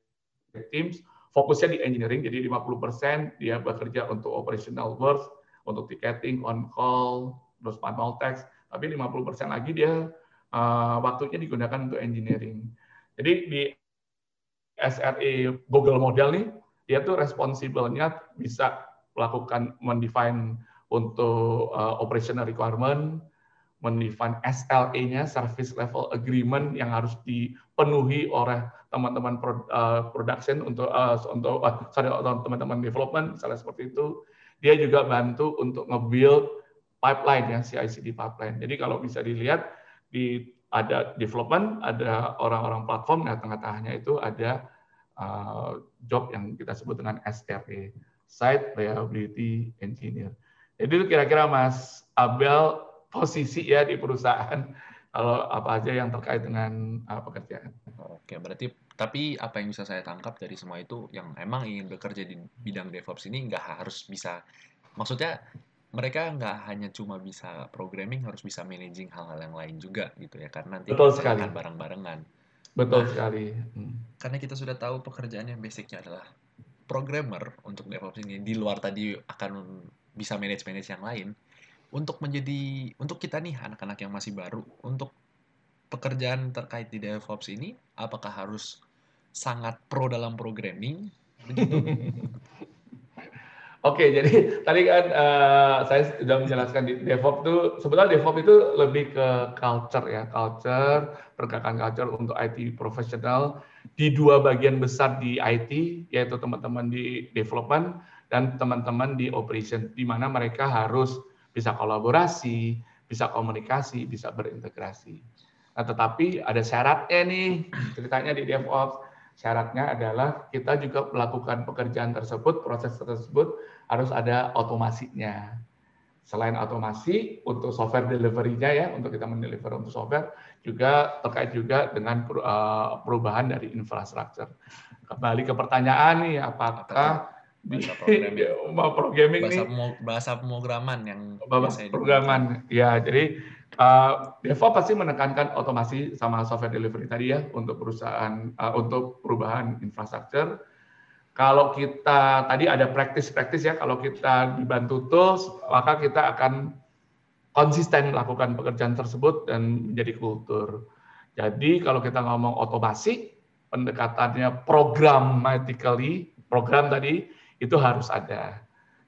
Teams fokusnya di engineering, jadi 50% dia bekerja untuk operational work, untuk ticketing, on call, terus manual text, tapi 50% lagi dia uh, waktunya digunakan untuk engineering. Jadi di SRE Google model nih, dia tuh responsible-nya bisa melakukan mendefine untuk uh, operational requirement, mendefine SLA-nya, service level agreement yang harus dipenuhi oleh teman-teman uh, production untuk uh, untuk uh, sorry teman-teman development misalnya seperti itu dia juga bantu untuk nge-build pipeline ya CI/CD pipeline. Jadi kalau bisa dilihat di ada development ada orang-orang platform nah tengah-tengahnya itu ada uh, job yang kita sebut dengan SRE Site Reliability Engineer. Jadi itu kira-kira Mas Abel posisi ya di perusahaan. (laughs) Kalau apa aja yang terkait dengan uh, pekerjaan. Oke, berarti tapi apa yang bisa saya tangkap dari semua itu yang emang ingin bekerja di bidang DevOps ini nggak harus bisa maksudnya mereka nggak hanya cuma bisa programming harus bisa managing hal-hal yang lain juga gitu ya karena nanti Betul sekali. bareng-barengan. Betul nah, sekali. Hmm. Karena kita sudah tahu pekerjaan yang basicnya adalah programmer untuk DevOps ini di luar tadi akan bisa manage manage yang lain untuk menjadi untuk kita nih anak-anak yang masih baru untuk pekerjaan terkait di DevOps ini apakah harus sangat pro dalam programming. (laughs) Oke, jadi (laughs) tadi kan uh, saya sudah menjelaskan di DevOps itu sebenarnya DevOps itu lebih ke culture ya, culture, pergerakan culture untuk IT profesional di dua bagian besar di IT yaitu teman-teman di development dan teman-teman di operation di mana mereka harus bisa kolaborasi, bisa komunikasi, bisa berintegrasi. Nah, tetapi ada syaratnya nih ceritanya di DevOps Syaratnya adalah kita juga melakukan pekerjaan tersebut, proses tersebut harus ada otomasinya. selain otomasi untuk software delivery-nya ya untuk kita mendeliver untuk software juga terkait juga dengan eh, perubahan dari infrastruktur. Kembali ke pertanyaan nih apakah bahasa programming, (laughs) programming bahasa, nih? bahasa pemrograman yang bahasa programan ya jadi uh, pasti menekankan otomasi sama software delivery tadi ya untuk perusahaan uh, untuk perubahan infrastruktur kalau kita tadi ada praktis-praktis ya, kalau kita dibantu tools, maka kita akan konsisten melakukan pekerjaan tersebut dan menjadi kultur. Jadi kalau kita ngomong otomasi, pendekatannya programmatically, program tadi itu harus ada.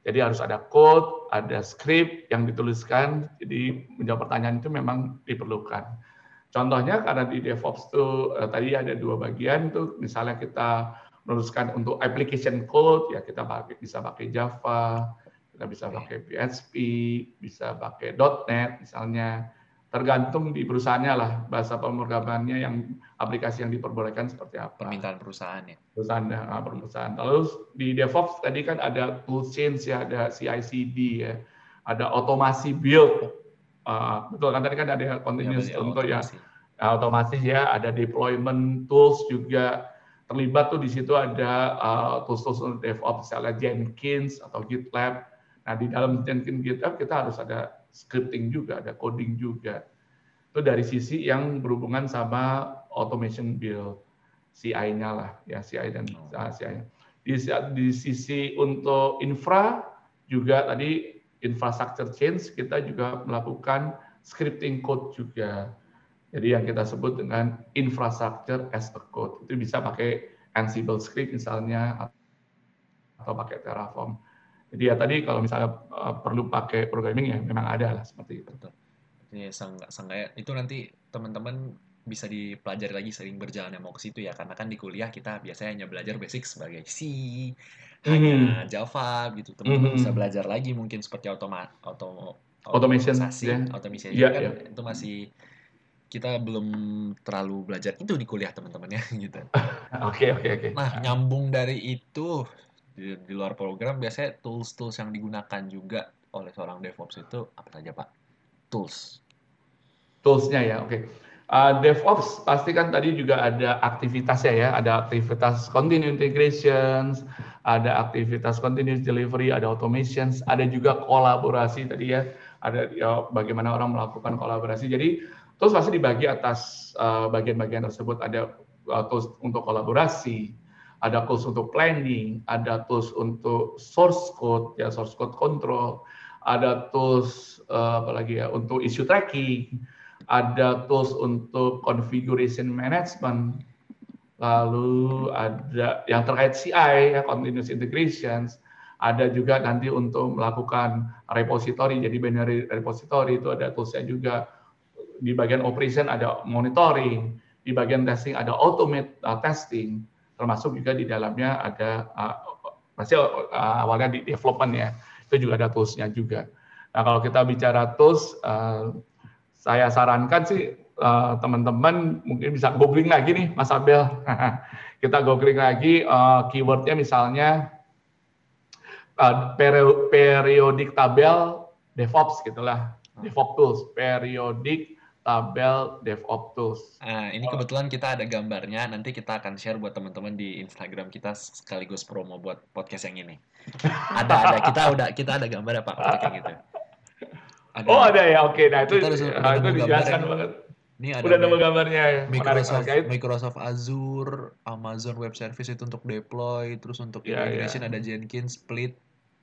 Jadi harus ada code, ada script yang dituliskan. Jadi menjawab pertanyaan itu memang diperlukan. Contohnya karena di DevOps itu eh, tadi ada dua bagian tuh, misalnya kita menuliskan untuk application code ya kita pakai bisa pakai Java, kita bisa pakai PHP, bisa pakai .NET misalnya. Tergantung di perusahaannya lah bahasa pemrogramannya yang aplikasi yang diperbolehkan seperti apa. Permintaan perusahaan ya. Perusahaan ya, perusahaan. Lalu di DevOps tadi kan ada tool change ya, ada CI/CD ya, ada otomasi build. Uh, betul kan tadi kan ada continuous ya, untuk ya otomasi ya, ada deployment tools juga terlibat tuh di situ ada uh, tools-tools untuk DevOps misalnya Jenkins atau GitLab. Nah di dalam Jenkins GitLab kita harus ada scripting juga, ada coding juga. Itu dari sisi yang berhubungan sama automation build, CI-nya lah, ya CI dan uh, CI-nya. Di, di sisi untuk infra juga tadi infrastructure change kita juga melakukan scripting code juga jadi yang kita sebut dengan infrastructure as a code. Itu bisa pakai Ansible script misalnya atau pakai Terraform. Jadi ya tadi kalau misalnya eh, perlu pakai programming ya memang ada lah seperti itu. Betul. Ini sang, sanggaya itu nanti teman-teman bisa dipelajari lagi sering berjalan mau ke situ ya karena kan di kuliah kita biasanya hanya belajar basic sebagai C, mm-hmm. hanya Java gitu. Teman-teman mm-hmm. bisa belajar lagi mungkin seperti automa auto automation, yeah. automation yeah, kan yeah. itu masih kita belum terlalu belajar itu di kuliah teman-teman ya (laughs) gitu. (laughs) Oke oke oke. Nah nyambung dari itu di, di luar program biasanya tools-tools yang digunakan juga oleh seorang DevOps itu apa saja pak? Tools. Toolsnya ya oke. Okay. Uh, DevOps pasti kan tadi juga ada aktivitasnya ya, ada aktivitas continuous integrations, ada aktivitas continuous delivery, ada automations, ada juga kolaborasi tadi ya, ada ya, bagaimana orang melakukan kolaborasi. Jadi Terus pasti dibagi atas eh, bagian-bagian uh, tersebut ada uh, tools untuk kolaborasi, ada tools untuk planning, ada tools untuk source code ya source code control, ada tools uh, apa lagi ya untuk issue tracking, ada tools untuk configuration management, lalu ada yang terkait CI ya continuous integrations, ada juga nanti untuk melakukan repository jadi binary repository. Itu ada toolsnya juga. Di bagian operation ada monitoring, di bagian testing ada automate uh, testing, termasuk juga di dalamnya ada uh, masih uh, awalnya di development ya, itu juga ada toolsnya juga. Nah kalau kita bicara tools, uh, saya sarankan sih uh, teman-teman mungkin bisa googling lagi nih Mas Abel. (laughs) kita googling lagi uh, keywordnya misalnya uh, periodik tabel DevOps gitulah, DevOps tools, periodik tabel DevOps Tools. Nah, ini kebetulan kita ada gambarnya. Nanti kita akan share buat teman-teman di Instagram kita sekaligus promo buat podcast yang ini. (laughs) ada ada kita udah kita ada gambar ya Pak kayak gitu. Ada, oh ada ya, oke. Nah itu udah, nah, itu dijelaskan banget. Ini ada udah nemu gambarnya ya. Microsoft, Microsoft Azure, Amazon Web Service itu untuk deploy, terus untuk yeah, integration yeah. ada Jenkins, Split,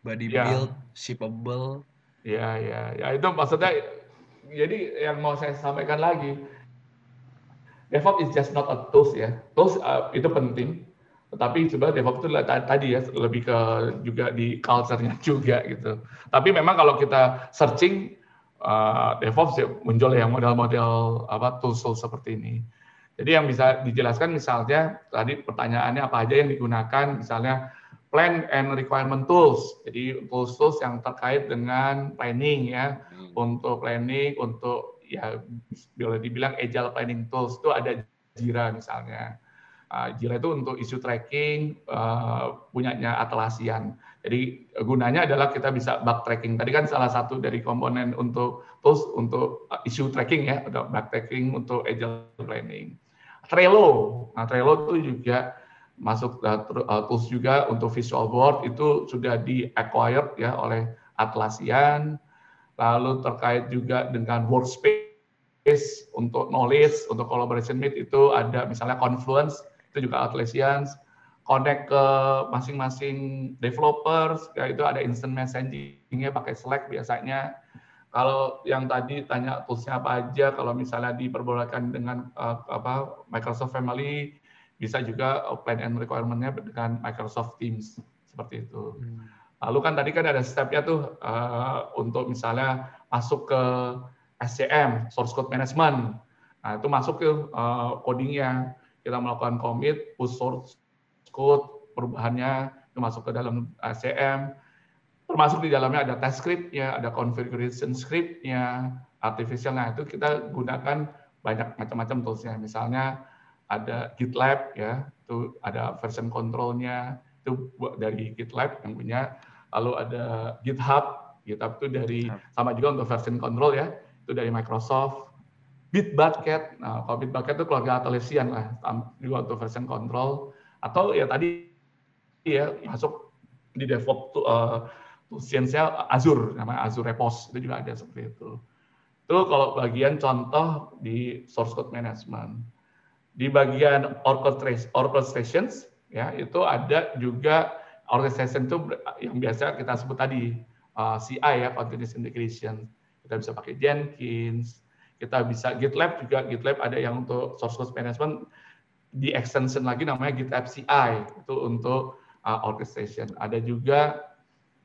Body yeah. Build, Shippable. Ya, ya, ya itu maksudnya jadi yang mau saya sampaikan lagi, DevOps is just not a tools ya. Tools uh, itu penting, tetapi coba DevOps itu tadi ya lebih ke juga di culture-nya juga gitu. Tapi memang kalau kita searching uh, DevOps ya muncul yang model-model apa tools-tools seperti ini. Jadi yang bisa dijelaskan misalnya tadi pertanyaannya apa aja yang digunakan misalnya plan and requirement tools. Jadi tools-tools yang terkait dengan planning ya. Hmm. Untuk planning, untuk ya boleh dibilang agile planning tools itu ada Jira misalnya. Uh, Jira itu untuk isu tracking uh, punyanya Atlassian. Jadi gunanya adalah kita bisa bug tracking. Tadi kan salah satu dari komponen untuk tools untuk isu tracking ya, bug tracking untuk agile planning. Trello, nah Trello itu juga masuk uh, tools juga untuk visual board itu sudah di acquired ya oleh Atlassian. Lalu terkait juga dengan workspace untuk knowledge, untuk collaboration meet itu ada misalnya Confluence itu juga Atlassians, connect ke masing-masing developers, ya itu ada instant messaging-nya pakai Slack biasanya. Kalau yang tadi tanya toolsnya apa aja, kalau misalnya diperbolehkan dengan uh, apa Microsoft Family, bisa juga plan and requirement-nya dengan Microsoft Teams seperti itu. Hmm. Lalu kan tadi kan ada step-nya tuh uh, untuk misalnya masuk ke SCM, source code management. Nah, itu masuk ke uh, codingnya kita melakukan commit, push source code, perubahannya itu masuk ke dalam ACM, termasuk di dalamnya ada test script-nya, ada configuration script-nya, artificial. Nah, itu kita gunakan banyak macam-macam tools-nya. Misalnya ada GitLab, ya, itu ada version control-nya, itu dari GitLab yang punya. Lalu ada GitHub, GitHub itu dari, sama juga untuk version control ya, itu dari Microsoft. Bitbucket. Nah, kalau Bitbucket itu keluarga Atlassian lah, juga untuk version control. Atau ya tadi ya masuk di DevOps uh, tools-nya Azure, namanya Azure Repos, itu juga ada seperti itu. Itu kalau bagian contoh di source code management. Di bagian orchestrations, ya itu ada juga orchestration itu yang biasa kita sebut tadi uh, CI ya, continuous integration. Kita bisa pakai Jenkins, kita bisa GitLab juga. GitLab ada yang untuk source code management. Di extension lagi namanya GitLab CI itu untuk uh, orchestration. Ada juga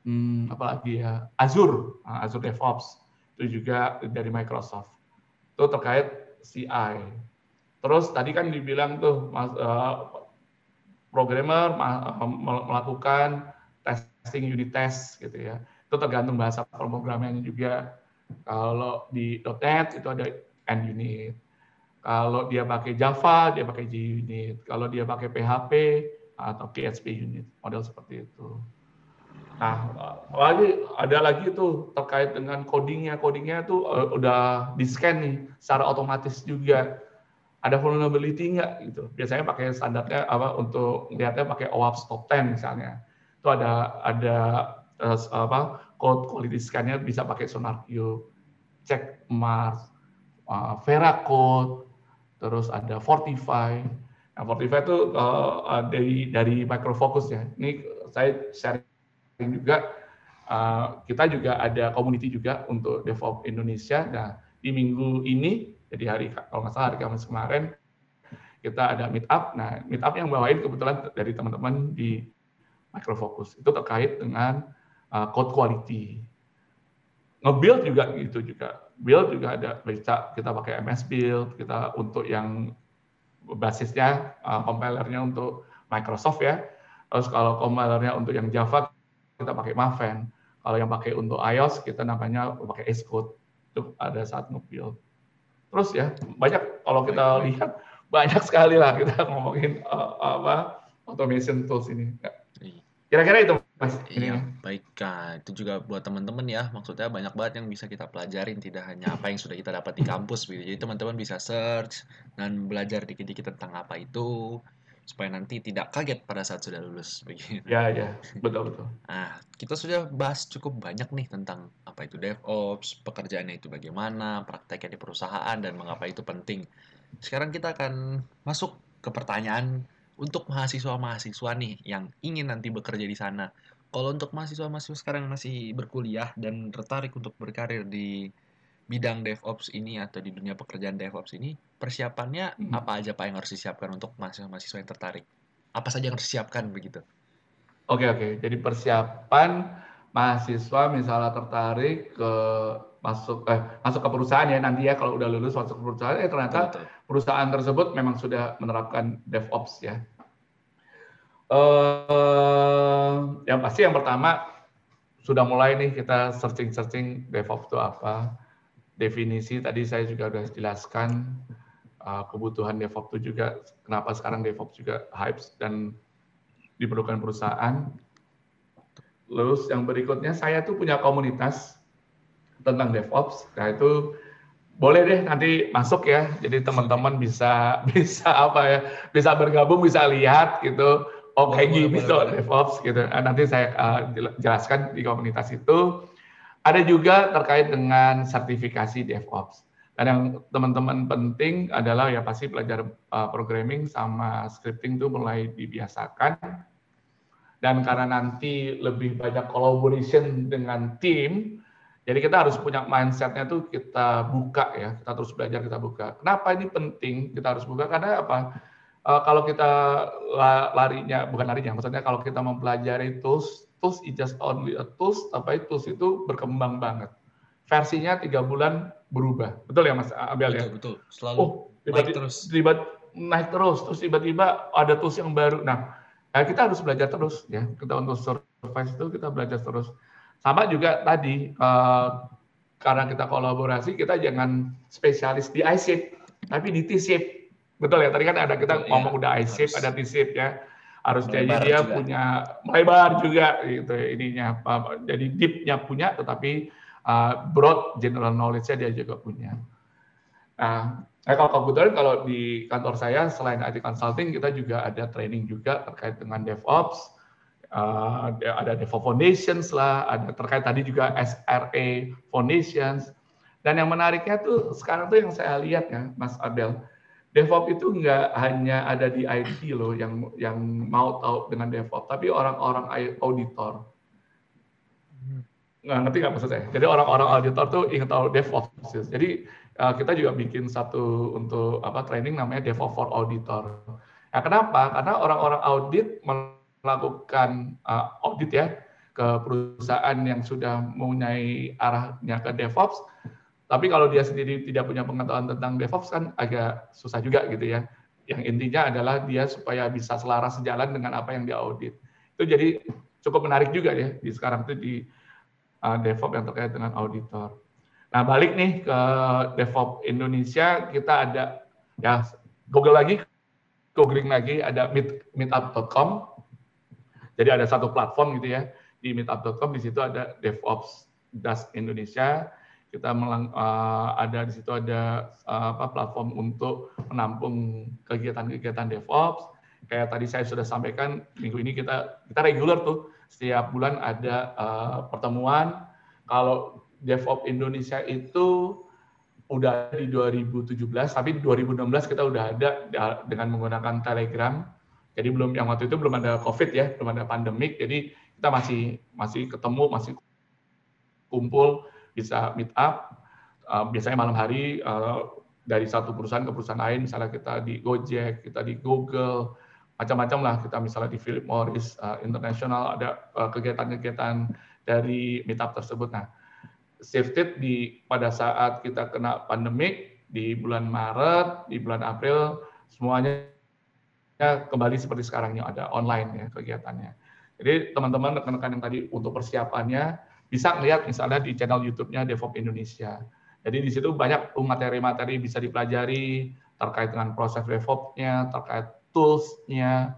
hmm, apa lagi ya? Azure uh, Azure DevOps. Itu juga dari Microsoft. Itu terkait CI terus tadi kan dibilang tuh mas, uh, programmer melakukan testing unit test gitu ya itu tergantung bahasa pemrogramannya juga kalau di .NET itu ada N unit. Kalau dia pakai Java, dia pakai JUnit. Kalau dia pakai PHP atau PHP unit, model seperti itu. Nah, lagi ada lagi itu terkait dengan codingnya. Codingnya itu uh, udah di scan nih secara otomatis juga. Ada vulnerability nggak gitu? Biasanya pakai standarnya apa untuk lihatnya pakai OWASP top 10 misalnya. Itu ada ada uh, apa code quality scan-nya bisa pakai SonarQube, cek Mars, uh, Vera Code, terus ada Fortify. Nah, Fortify itu uh, dari dari Microfocus ya. Ini saya sharing juga. Uh, kita juga ada community juga untuk DevOps Indonesia. Nah, di minggu ini, jadi hari kalau nggak salah hari Kamis kemarin, kita ada meet up. Nah, meet up yang bawain kebetulan dari teman-teman di Microfocus. Itu terkait dengan uh, code quality. Nge-build juga gitu juga. Build juga ada bisa kita pakai MS Build, kita untuk yang basisnya uh, compilernya untuk Microsoft ya. Terus kalau compilernya untuk yang Java kita pakai Maven. Kalau yang pakai untuk iOS kita namanya pakai Xcode. Itu ada saat nge-build. Terus ya banyak kalau kita lihat banyak sekali lah kita ngomongin uh, apa automation tools ini. Kira-kira itu Mas. Iya, baik. Nah, itu juga buat teman-teman ya. Maksudnya banyak banget yang bisa kita pelajarin, tidak hanya apa yang sudah kita dapat di kampus. Gitu. Jadi teman-teman bisa search dan belajar dikit-dikit tentang apa itu, supaya nanti tidak kaget pada saat sudah lulus. (laughs) Begitu. Ya, ya, betul betul. Nah, kita sudah bahas cukup banyak nih tentang apa itu DevOps, pekerjaannya itu bagaimana, prakteknya di perusahaan, dan mengapa itu penting. Sekarang kita akan masuk ke pertanyaan untuk mahasiswa-mahasiswa nih yang ingin nanti bekerja di sana. Kalau untuk mahasiswa-mahasiswa sekarang masih berkuliah dan tertarik untuk berkarir di bidang DevOps ini atau di dunia pekerjaan DevOps ini, persiapannya hmm. apa aja Pak yang harus disiapkan untuk mahasiswa-mahasiswa yang tertarik? Apa saja yang harus disiapkan begitu? Oke, oke. Jadi persiapan mahasiswa misalnya tertarik ke masuk eh, masuk ke perusahaan ya nanti ya kalau udah lulus masuk ke perusahaan eh ternyata Betul. perusahaan tersebut memang sudah menerapkan DevOps ya. Uh, yang pasti yang pertama sudah mulai nih kita searching-searching DevOps itu apa. Definisi tadi saya juga sudah jelaskan uh, kebutuhan DevOps itu juga kenapa sekarang DevOps juga hype dan diperlukan perusahaan. Terus yang berikutnya saya tuh punya komunitas tentang DevOps. Nah itu boleh deh nanti masuk ya. Jadi teman-teman bisa (laughs) bisa apa ya? Bisa bergabung, bisa lihat gitu. Oh kayak gini tuh DevOps gitu. Nah, nanti saya uh, jelaskan di komunitas itu. Ada juga terkait dengan sertifikasi DevOps. Dan yang teman-teman penting adalah ya pasti belajar uh, programming sama scripting itu mulai dibiasakan. Dan karena nanti lebih banyak collaboration dengan tim, jadi kita harus punya mindsetnya tuh kita buka ya, kita terus belajar kita buka. Kenapa ini penting kita harus buka? Karena apa? Uh, kalau kita larinya, bukan larinya, maksudnya kalau kita mempelajari tools, tools is just only a tools, tapi tools itu berkembang banget. Versinya tiga bulan berubah. Betul ya Mas Abel ya? Betul, Selalu oh, tiba naik terus. Tiba, naik terus, terus tiba-tiba ada tools yang baru. Nah, ya kita harus belajar terus ya. Kita untuk survive itu kita belajar terus. Sama juga tadi, uh, karena kita kolaborasi, kita jangan spesialis di iShape, tapi di T-shape. Betul ya, tadi kan ada kita ngomong ya, udah iShape, ada T-shape ya. Harus jadi dia juga. punya lebar juga gitu ininya. Jadi deep-nya punya, tetapi uh, broad general knowledge-nya dia juga punya. Nah, eh, kalau kebetulan kalau di kantor saya selain IT consulting kita juga ada training juga terkait dengan DevOps, uh, ada DevOps Foundations lah, ada terkait tadi juga SRA Foundations. Dan yang menariknya tuh sekarang tuh yang saya lihat ya, Mas Abel, DevOps itu nggak hanya ada di IT loh yang yang mau tahu dengan DevOps, tapi orang-orang auditor nggak ngerti nggak maksud saya. Jadi orang-orang auditor tuh ingin tahu DevOps. Jadi uh, kita juga bikin satu untuk apa training namanya DevOps for Auditor. Nah, kenapa? Karena orang-orang audit melakukan uh, audit ya ke perusahaan yang sudah mempunyai arahnya ke DevOps. Tapi kalau dia sendiri tidak punya pengetahuan tentang DevOps kan agak susah juga gitu ya. Yang intinya adalah dia supaya bisa selaras sejalan dengan apa yang dia audit. Itu jadi cukup menarik juga ya di sekarang itu di uh, DevOps yang terkait dengan auditor. Nah, balik nih ke DevOps Indonesia, kita ada ya Google lagi, googling lagi ada meet, meetup.com. Jadi ada satu platform gitu ya di meetup.com di situ ada DevOps Das Indonesia. Kita melang, uh, ada di situ ada uh, apa platform untuk menampung kegiatan-kegiatan DevOps. Kayak tadi saya sudah sampaikan minggu ini kita kita regular tuh setiap bulan ada uh, pertemuan. Kalau DevOps Indonesia itu udah di 2017, tapi di 2016 kita udah ada dengan menggunakan Telegram. Jadi belum yang waktu itu belum ada COVID ya, belum ada pandemik. Jadi kita masih masih ketemu, masih kumpul, bisa meet up. Uh, biasanya malam hari uh, dari satu perusahaan ke perusahaan lain, misalnya kita di Gojek, kita di Google, macam-macam lah kita misalnya di Philip Morris uh, International ada kegiatan-kegiatan dari meetup tersebut. Nah, shifted di pada saat kita kena pandemik di bulan Maret, di bulan April semuanya kembali seperti sekarang yang ada online ya kegiatannya. Jadi teman-teman rekan-rekan yang tadi untuk persiapannya bisa lihat misalnya di channel YouTube-nya DevOps Indonesia. Jadi di situ banyak materi-materi bisa dipelajari terkait dengan proses DevOps-nya, terkait tools-nya,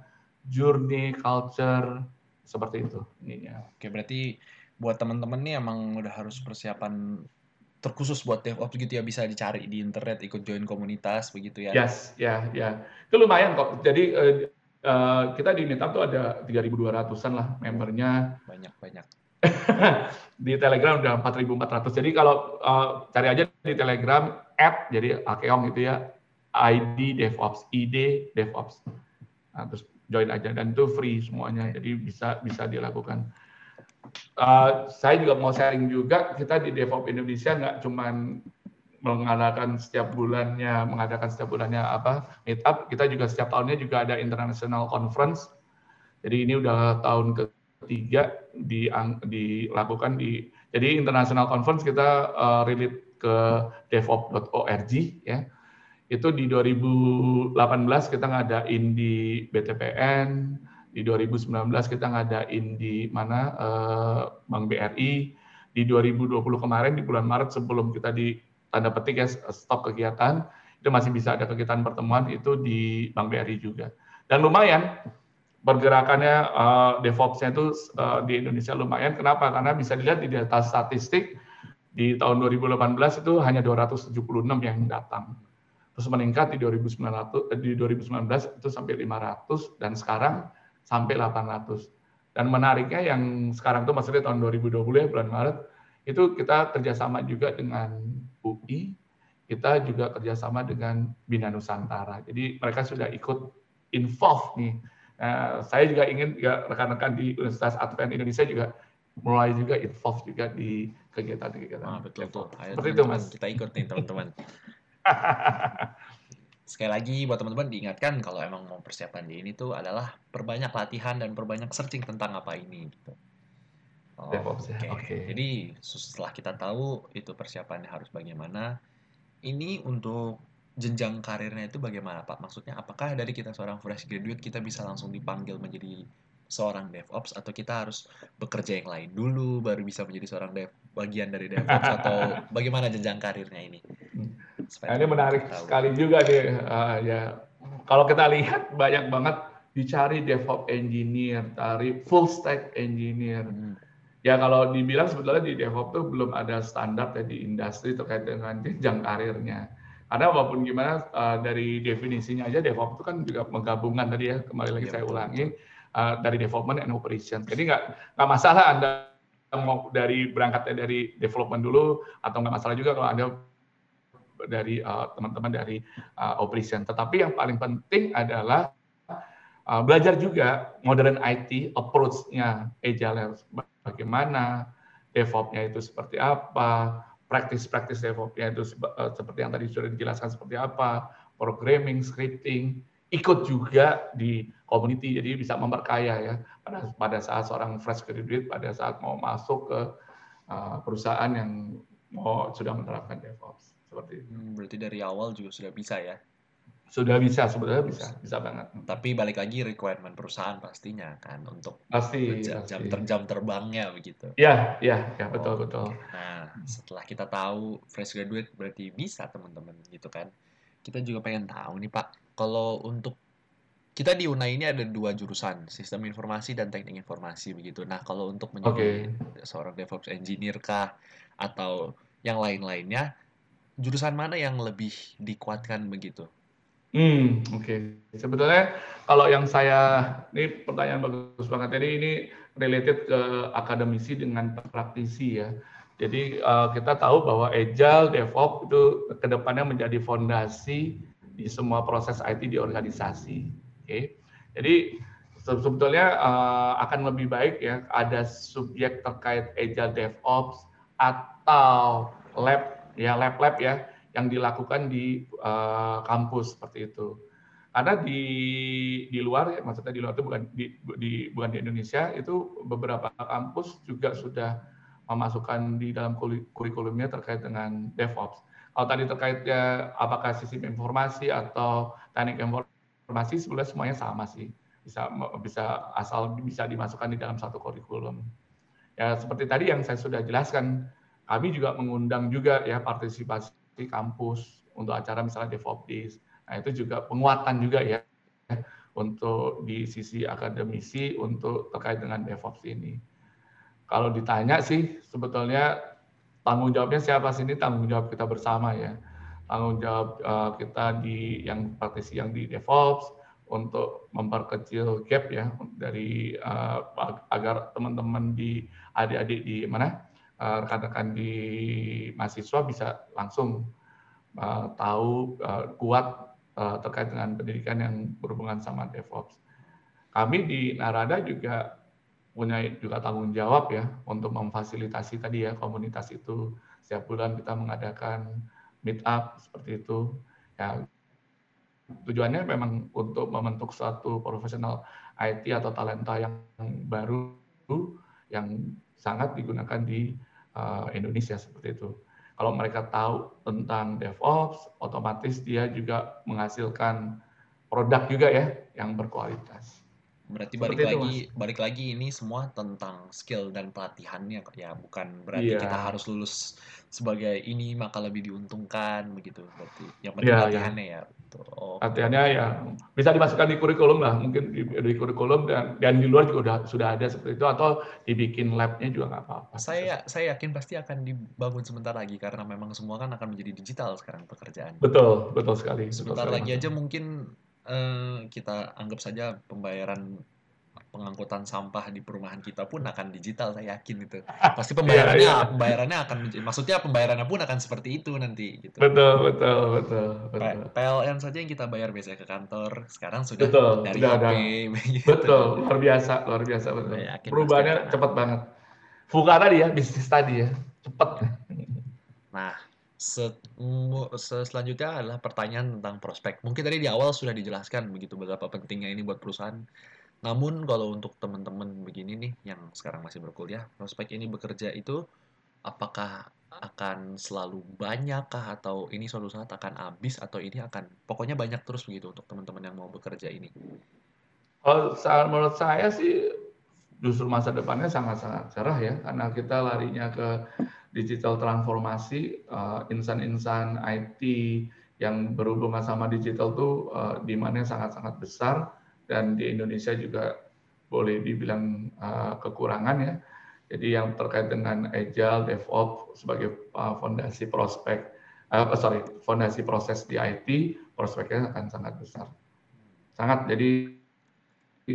journey, culture, seperti itu. Ininya. Oke, berarti buat teman-teman nih emang udah harus persiapan terkhusus buat DevOps gitu ya bisa dicari di internet ikut join komunitas begitu ya. Yes, ya, ya. Itu lumayan kok. Jadi uh, uh, kita di Meetup tuh ada 3.200-an lah membernya. Banyak, banyak. (laughs) di Telegram udah 4.400. Jadi kalau uh, cari aja di Telegram app jadi Akeong gitu ya ID DevOps, ID DevOps. Nah, terus join aja dan itu free semuanya, jadi bisa bisa dilakukan. Uh, saya juga mau sharing juga kita di DevOps Indonesia nggak cuman mengadakan setiap bulannya mengadakan setiap bulannya apa meetup kita juga setiap tahunnya juga ada international conference jadi ini udah tahun ketiga di, dilakukan di jadi international conference kita uh, ke devops.org ya itu di 2018 kita ngadain di BTPN, di 2019 kita ngadain di mana uh, Bank BRI, di 2020 kemarin di bulan Maret sebelum kita di tanda petik ya stop kegiatan, itu masih bisa ada kegiatan pertemuan itu di Bank BRI juga. Dan lumayan pergerakannya uh, DevOps-nya itu uh, di Indonesia lumayan. Kenapa? Karena bisa dilihat di data statistik di tahun 2018 itu hanya 276 yang datang. Terus meningkat di 2019 di 2019 itu sampai 500 dan sekarang sampai 800. Dan menariknya yang sekarang itu maksudnya tahun 2020 ya bulan Maret itu kita kerjasama juga dengan UI, kita juga kerjasama dengan Bina Nusantara. Jadi mereka sudah ikut involve nih. Nah, saya juga ingin ya, rekan-rekan di Universitas Advent Indonesia juga mulai juga involve juga di kegiatan-kegiatan. Ah, betul betul. Ayo, Seperti itu mas. Kita ikut nih teman-teman. (laughs) sekali lagi buat teman-teman diingatkan kalau emang mau persiapan di ini tuh adalah perbanyak latihan dan perbanyak searching tentang apa ini gitu. Oh, Oke. Okay. Okay. Jadi setelah kita tahu itu persiapannya harus bagaimana, ini untuk jenjang karirnya itu bagaimana Pak? Maksudnya apakah dari kita seorang fresh graduate kita bisa langsung dipanggil menjadi seorang DevOps atau kita harus bekerja yang lain dulu baru bisa menjadi seorang dev bagian dari DevOps atau (laughs) bagaimana jenjang karirnya ini? Supaya ini menarik tahu. sekali juga nih uh, ya. Kalau kita lihat banyak banget dicari DevOps engineer, cari full stack engineer. Hmm. Ya kalau dibilang sebetulnya di DevOps tuh belum ada standar ya di industri terkait dengan jenjang karirnya. Karena walaupun gimana uh, dari definisinya aja DevOps itu kan juga menggabungkan tadi ya kembali lagi ya, saya ulangi uh, dari development and operation. Jadi nggak nggak masalah anda mau dari berangkatnya dari development dulu atau nggak masalah juga kalau anda dari eh, teman-teman uh, dari uh, operation. Tetapi yang paling penting adalah uh, belajar juga modern IT approach-nya agile bagaimana, DevOps-nya itu seperti apa, praktis-praktis DevOps-nya itu uh, seperti yang tadi sudah dijelaskan seperti apa, programming, scripting, ikut juga di community jadi bisa memperkaya ya pada pada saat seorang fresh graduate pada saat mau masuk ke uh, perusahaan yang mau sudah menerapkan DevOps seperti itu. Hmm, berarti dari awal juga sudah bisa ya? Sudah bisa sebetulnya bisa bisa banget. Tapi balik lagi requirement perusahaan pastinya kan untuk pasti jam, pasti. jam, ter, jam terbangnya begitu. Ya ya ya betul oh. betul. Nah setelah kita tahu fresh graduate berarti bisa teman-teman gitu kan. Kita juga pengen tahu nih Pak kalau untuk kita di UNAI ini ada dua jurusan, sistem informasi dan teknik informasi begitu. Nah, kalau untuk menjadi okay. seorang DevOps engineer kah atau yang lain-lainnya, jurusan mana yang lebih dikuatkan begitu? Hmm, oke. Okay. Sebetulnya kalau yang saya ini pertanyaan bagus banget. Jadi ini related ke akademisi dengan praktisi ya. Jadi uh, kita tahu bahwa Agile, DevOps itu ke depannya menjadi fondasi di semua proses IT di organisasi. Oke, okay? jadi sebetulnya uh, akan lebih baik ya ada subjek terkait agile DevOps atau lab ya lab-lab ya yang dilakukan di uh, kampus seperti itu. Karena di di luar ya maksudnya di luar itu bukan di, di bukan di Indonesia itu beberapa kampus juga sudah memasukkan di dalam kurikulumnya terkait dengan DevOps. Kalau tadi terkaitnya apakah sistem informasi atau teknik informasi sebenarnya semuanya sama sih. Bisa bisa asal bisa dimasukkan di dalam satu kurikulum. Ya seperti tadi yang saya sudah jelaskan, kami juga mengundang juga ya partisipasi kampus untuk acara misalnya DevOps Nah, itu juga penguatan juga ya untuk di sisi akademisi untuk terkait dengan DevOps ini. Kalau ditanya sih sebetulnya tanggung jawabnya siapa sih? Ini tanggung jawab kita bersama ya. Tanggung jawab uh, kita di yang praktisi yang di DevOps untuk memperkecil gap ya dari uh, agar teman-teman di adik-adik di mana rekan-rekan di mahasiswa bisa langsung uh, tahu uh, kuat terkait dengan pendidikan yang berhubungan sama DevOps. Kami di Narada juga punya juga tanggung jawab ya untuk memfasilitasi tadi ya komunitas itu setiap bulan kita mengadakan meet up seperti itu ya tujuannya memang untuk membentuk suatu profesional IT atau talenta yang baru yang sangat digunakan di uh, Indonesia seperti itu. Kalau mereka tahu tentang DevOps, otomatis dia juga menghasilkan produk juga ya yang berkualitas. Berarti balik Seperti itu, lagi, Mas. balik lagi ini semua tentang skill dan pelatihannya ya, bukan berarti Iya. kita harus lulus sebagai ini maka lebih diuntungkan begitu berarti. Yang penting Iya, iya. pelatihannya ya. Betul. Oke. Latihannya ya bisa dimasukkan di kurikulum lah, mungkin di, di kurikulum dan, dan di luar juga udah, sudah ada seperti itu atau dibikin labnya juga nggak apa-apa. Saya saya yakin pasti akan dibangun sebentar lagi karena memang semua kan akan menjadi digital sekarang pekerjaan. Betul, betul sekali. betul Sebentar sekali, lagi Mas. aja mungkin eh, kita anggap saja pembayaran pengangkutan sampah di perumahan kita pun akan digital saya yakin itu. Pasti pembayarannya Iya, iya. pembayarannya akan maksudnya pembayarannya pun akan seperti itu nanti gitu. Betul, betul, betul, betul. PLN saja yang kita bayar biasanya ke kantor, sekarang sudah Betul, dari sudah HP ada. begitu. (laughs) Betul, luar biasa, luar biasa betul. Saya yakin Perubahannya cepat banget. Fuka tadi ya, bisnis tadi ya, cepat. Nah, selanjutnya adalah pertanyaan tentang prospek. Mungkin tadi di awal sudah dijelaskan begitu betapa pentingnya ini buat perusahaan. Namun kalau untuk teman-teman begini nih yang sekarang masih berkuliah, prospek ini bekerja itu apakah akan selalu banyak kah atau ini suatu saat akan habis atau ini akan pokoknya banyak terus begitu untuk teman-teman yang mau bekerja ini. Kalau menurut saya sih justru masa depannya sangat-sangat cerah ya, karena kita larinya ke digital transformasi, eh, insan-insan IT yang berhubungan sama digital tuh eh, demand-nya sangat-sangat besar dan di Indonesia juga boleh dibilang eh, kekurangan ya. Jadi yang terkait dengan agile, DevOps sebagai eh, fondasi prospek, eh, sorry, fondasi proses di IT, prospeknya akan sangat besar. Sangat, jadi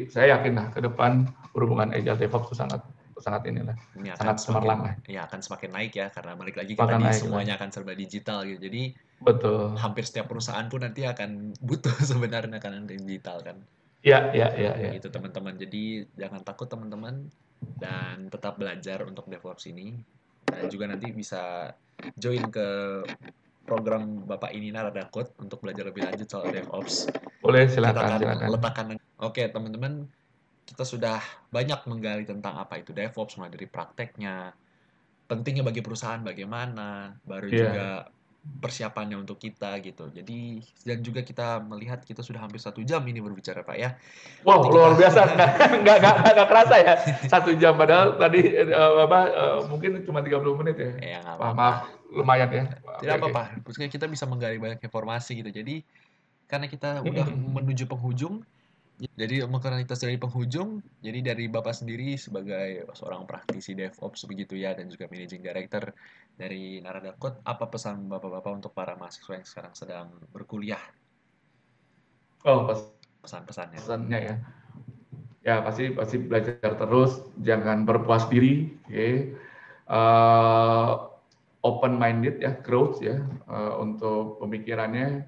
saya yakin lah ke depan berhubungan agile DevOps itu sangat sangat inilah Ini akan sangat lah. Ya akan semakin naik ya karena balik lagi Akan tadi semuanya akan serba digital gitu. Jadi Betul. hampir setiap perusahaan pun nanti akan (laughs) butuh sebenarnya kan digital kan Ya, ya, ya, ya. gitu teman-teman jadi jangan takut teman-teman dan tetap belajar untuk DevOps ini dan juga nanti bisa join ke program Bapak ini Narada Code untuk belajar lebih lanjut soal DevOps Boleh kita silakan, akan silakan. letakkan oke teman-teman kita sudah banyak menggali tentang apa itu DevOps mulai dari prakteknya pentingnya bagi perusahaan bagaimana baru Iya. juga persiapannya untuk kita gitu jadi dan juga kita melihat kita sudah hampir satu jam ini berbicara pak ya Wow, Nanti luar kita- biasa. (laughs) Nggak, nggak, nggak, kerasa ya. Satu jam padahal tadi eh, apa eh, mungkin cuma 30 menit ya. ya Wah, apa-apa maaf, lumayan ya. Tidak apa-apa Maksudnya kita bisa menggali banyak informasi gitu jadi karena kita udah menuju penghujung jadi karena kita sudah di penghujung jadi dari bapak sendiri sebagai seorang praktisi DevOps begitu ya dan juga managing director dari Narada Code apa pesan bapak-bapak untuk para mahasiswa yang sekarang sedang berkuliah Oh, pas pesan-pesannya pesannya ya. Ya pasti pasti belajar terus, jangan berpuas diri, oke. Eh, open minded ya, growth ya eh, untuk pemikirannya.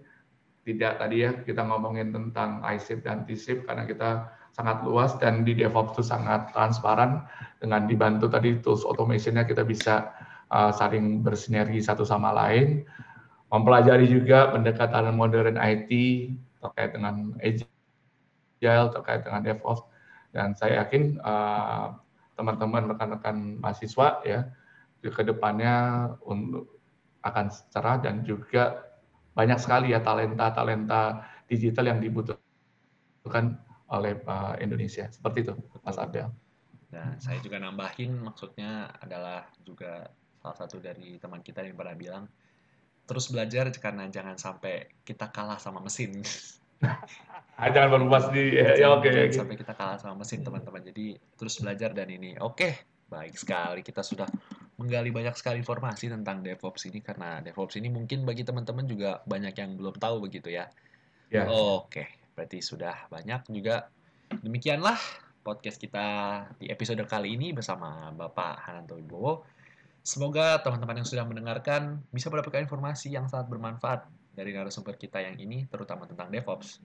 Tidak tadi ya kita ngomongin tentang ISIP dan TSIP karena kita sangat luas dan di DevOps itu sangat transparan dengan dibantu tadi tools automationnya kita bisa eh, saling bersinergi satu sama lain. Mempelajari juga pendekatan modern IT terkait dengan agile, terkait dengan DevOps dan saya yakin eh, teman-teman rekan-rekan mahasiswa ya di ke depannya untuk akan cerah dan juga banyak sekali ya talenta-talenta digital yang dibutuhkan oleh eh, Indonesia seperti itu Mas Abel. Dan saya juga nambahin maksudnya adalah juga salah satu dari teman kita yang pernah bilang terus belajar karena jangan sampai kita kalah sama mesin. (laughs) Ah, jangan berpuas di ya, ya, oke oke. sampai kita kalah sama mesin teman-teman. Jadi terus belajar dan ini. Oke, baik sekali kita sudah menggali banyak sekali informasi tentang DevOps ini karena DevOps ini mungkin bagi teman-teman juga banyak yang belum tahu begitu ya. Ya. Oke, berarti sudah banyak juga. Demikianlah podcast kita di episode kali ini bersama Bapak Hananto Wibowo. Semoga teman-teman yang sudah mendengarkan bisa mendapatkan informasi yang sangat bermanfaat dari narasumber kita yang ini, terutama tentang DevOps.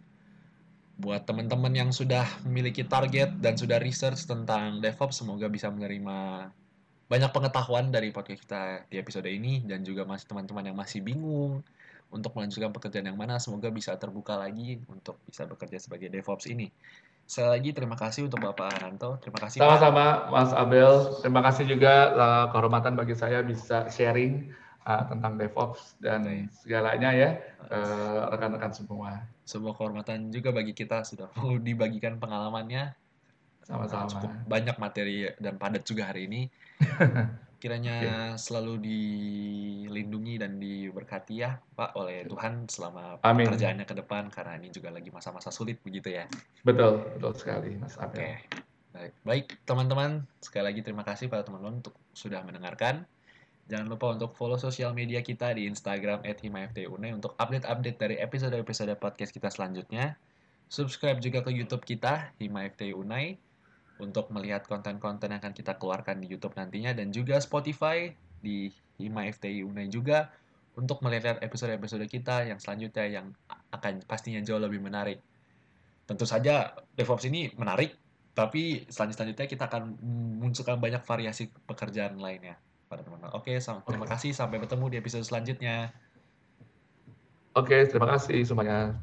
Buat teman-teman yang sudah memiliki target dan sudah research tentang DevOps, semoga bisa menerima banyak pengetahuan dari podcast kita di episode ini dan juga masih teman-teman yang masih bingung untuk melanjutkan pekerjaan yang mana semoga bisa terbuka lagi untuk bisa bekerja sebagai DevOps ini. Sekali lagi terima kasih untuk Bapak Hananto. Terima kasih. Sama-sama Mas Abel. Terima kasih juga eh, kehormatan bagi saya bisa sharing eh, tentang DevOps dan segalanya ya ke rekan-rekan semua. Sebuah kehormatan juga bagi kita sudah mau dibagikan pengalamannya Sama-sama. Cukup banyak materi dan padat juga hari ini. (laughs) Kiranya okay. selalu dilindungi dan diberkati ya Pak oleh Tuhan selama Amin. pekerjaannya ke depan karena ini juga lagi masa-masa sulit begitu ya. Betul, betul sekali Mas Oke. Okay. Baik, baik teman-teman, sekali lagi terima kasih pada teman-teman untuk sudah mendengarkan. Jangan lupa untuk follow sosial media kita di Instagram @himaftune untuk update-update dari episode-episode podcast kita selanjutnya. Subscribe juga ke YouTube kita, Hima FT Unai, untuk melihat konten-konten yang akan kita keluarkan di YouTube nantinya, dan juga Spotify di Hima FT Unai juga, untuk melihat episode-episode kita yang selanjutnya yang akan pastinya jauh lebih menarik. Tentu saja DevOps ini menarik, tapi selanjutnya kita akan munculkan banyak variasi pekerjaan lainnya pada teman-teman. Oke, terima kasih. Sampai bertemu di episode selanjutnya. Oke, terima kasih semuanya.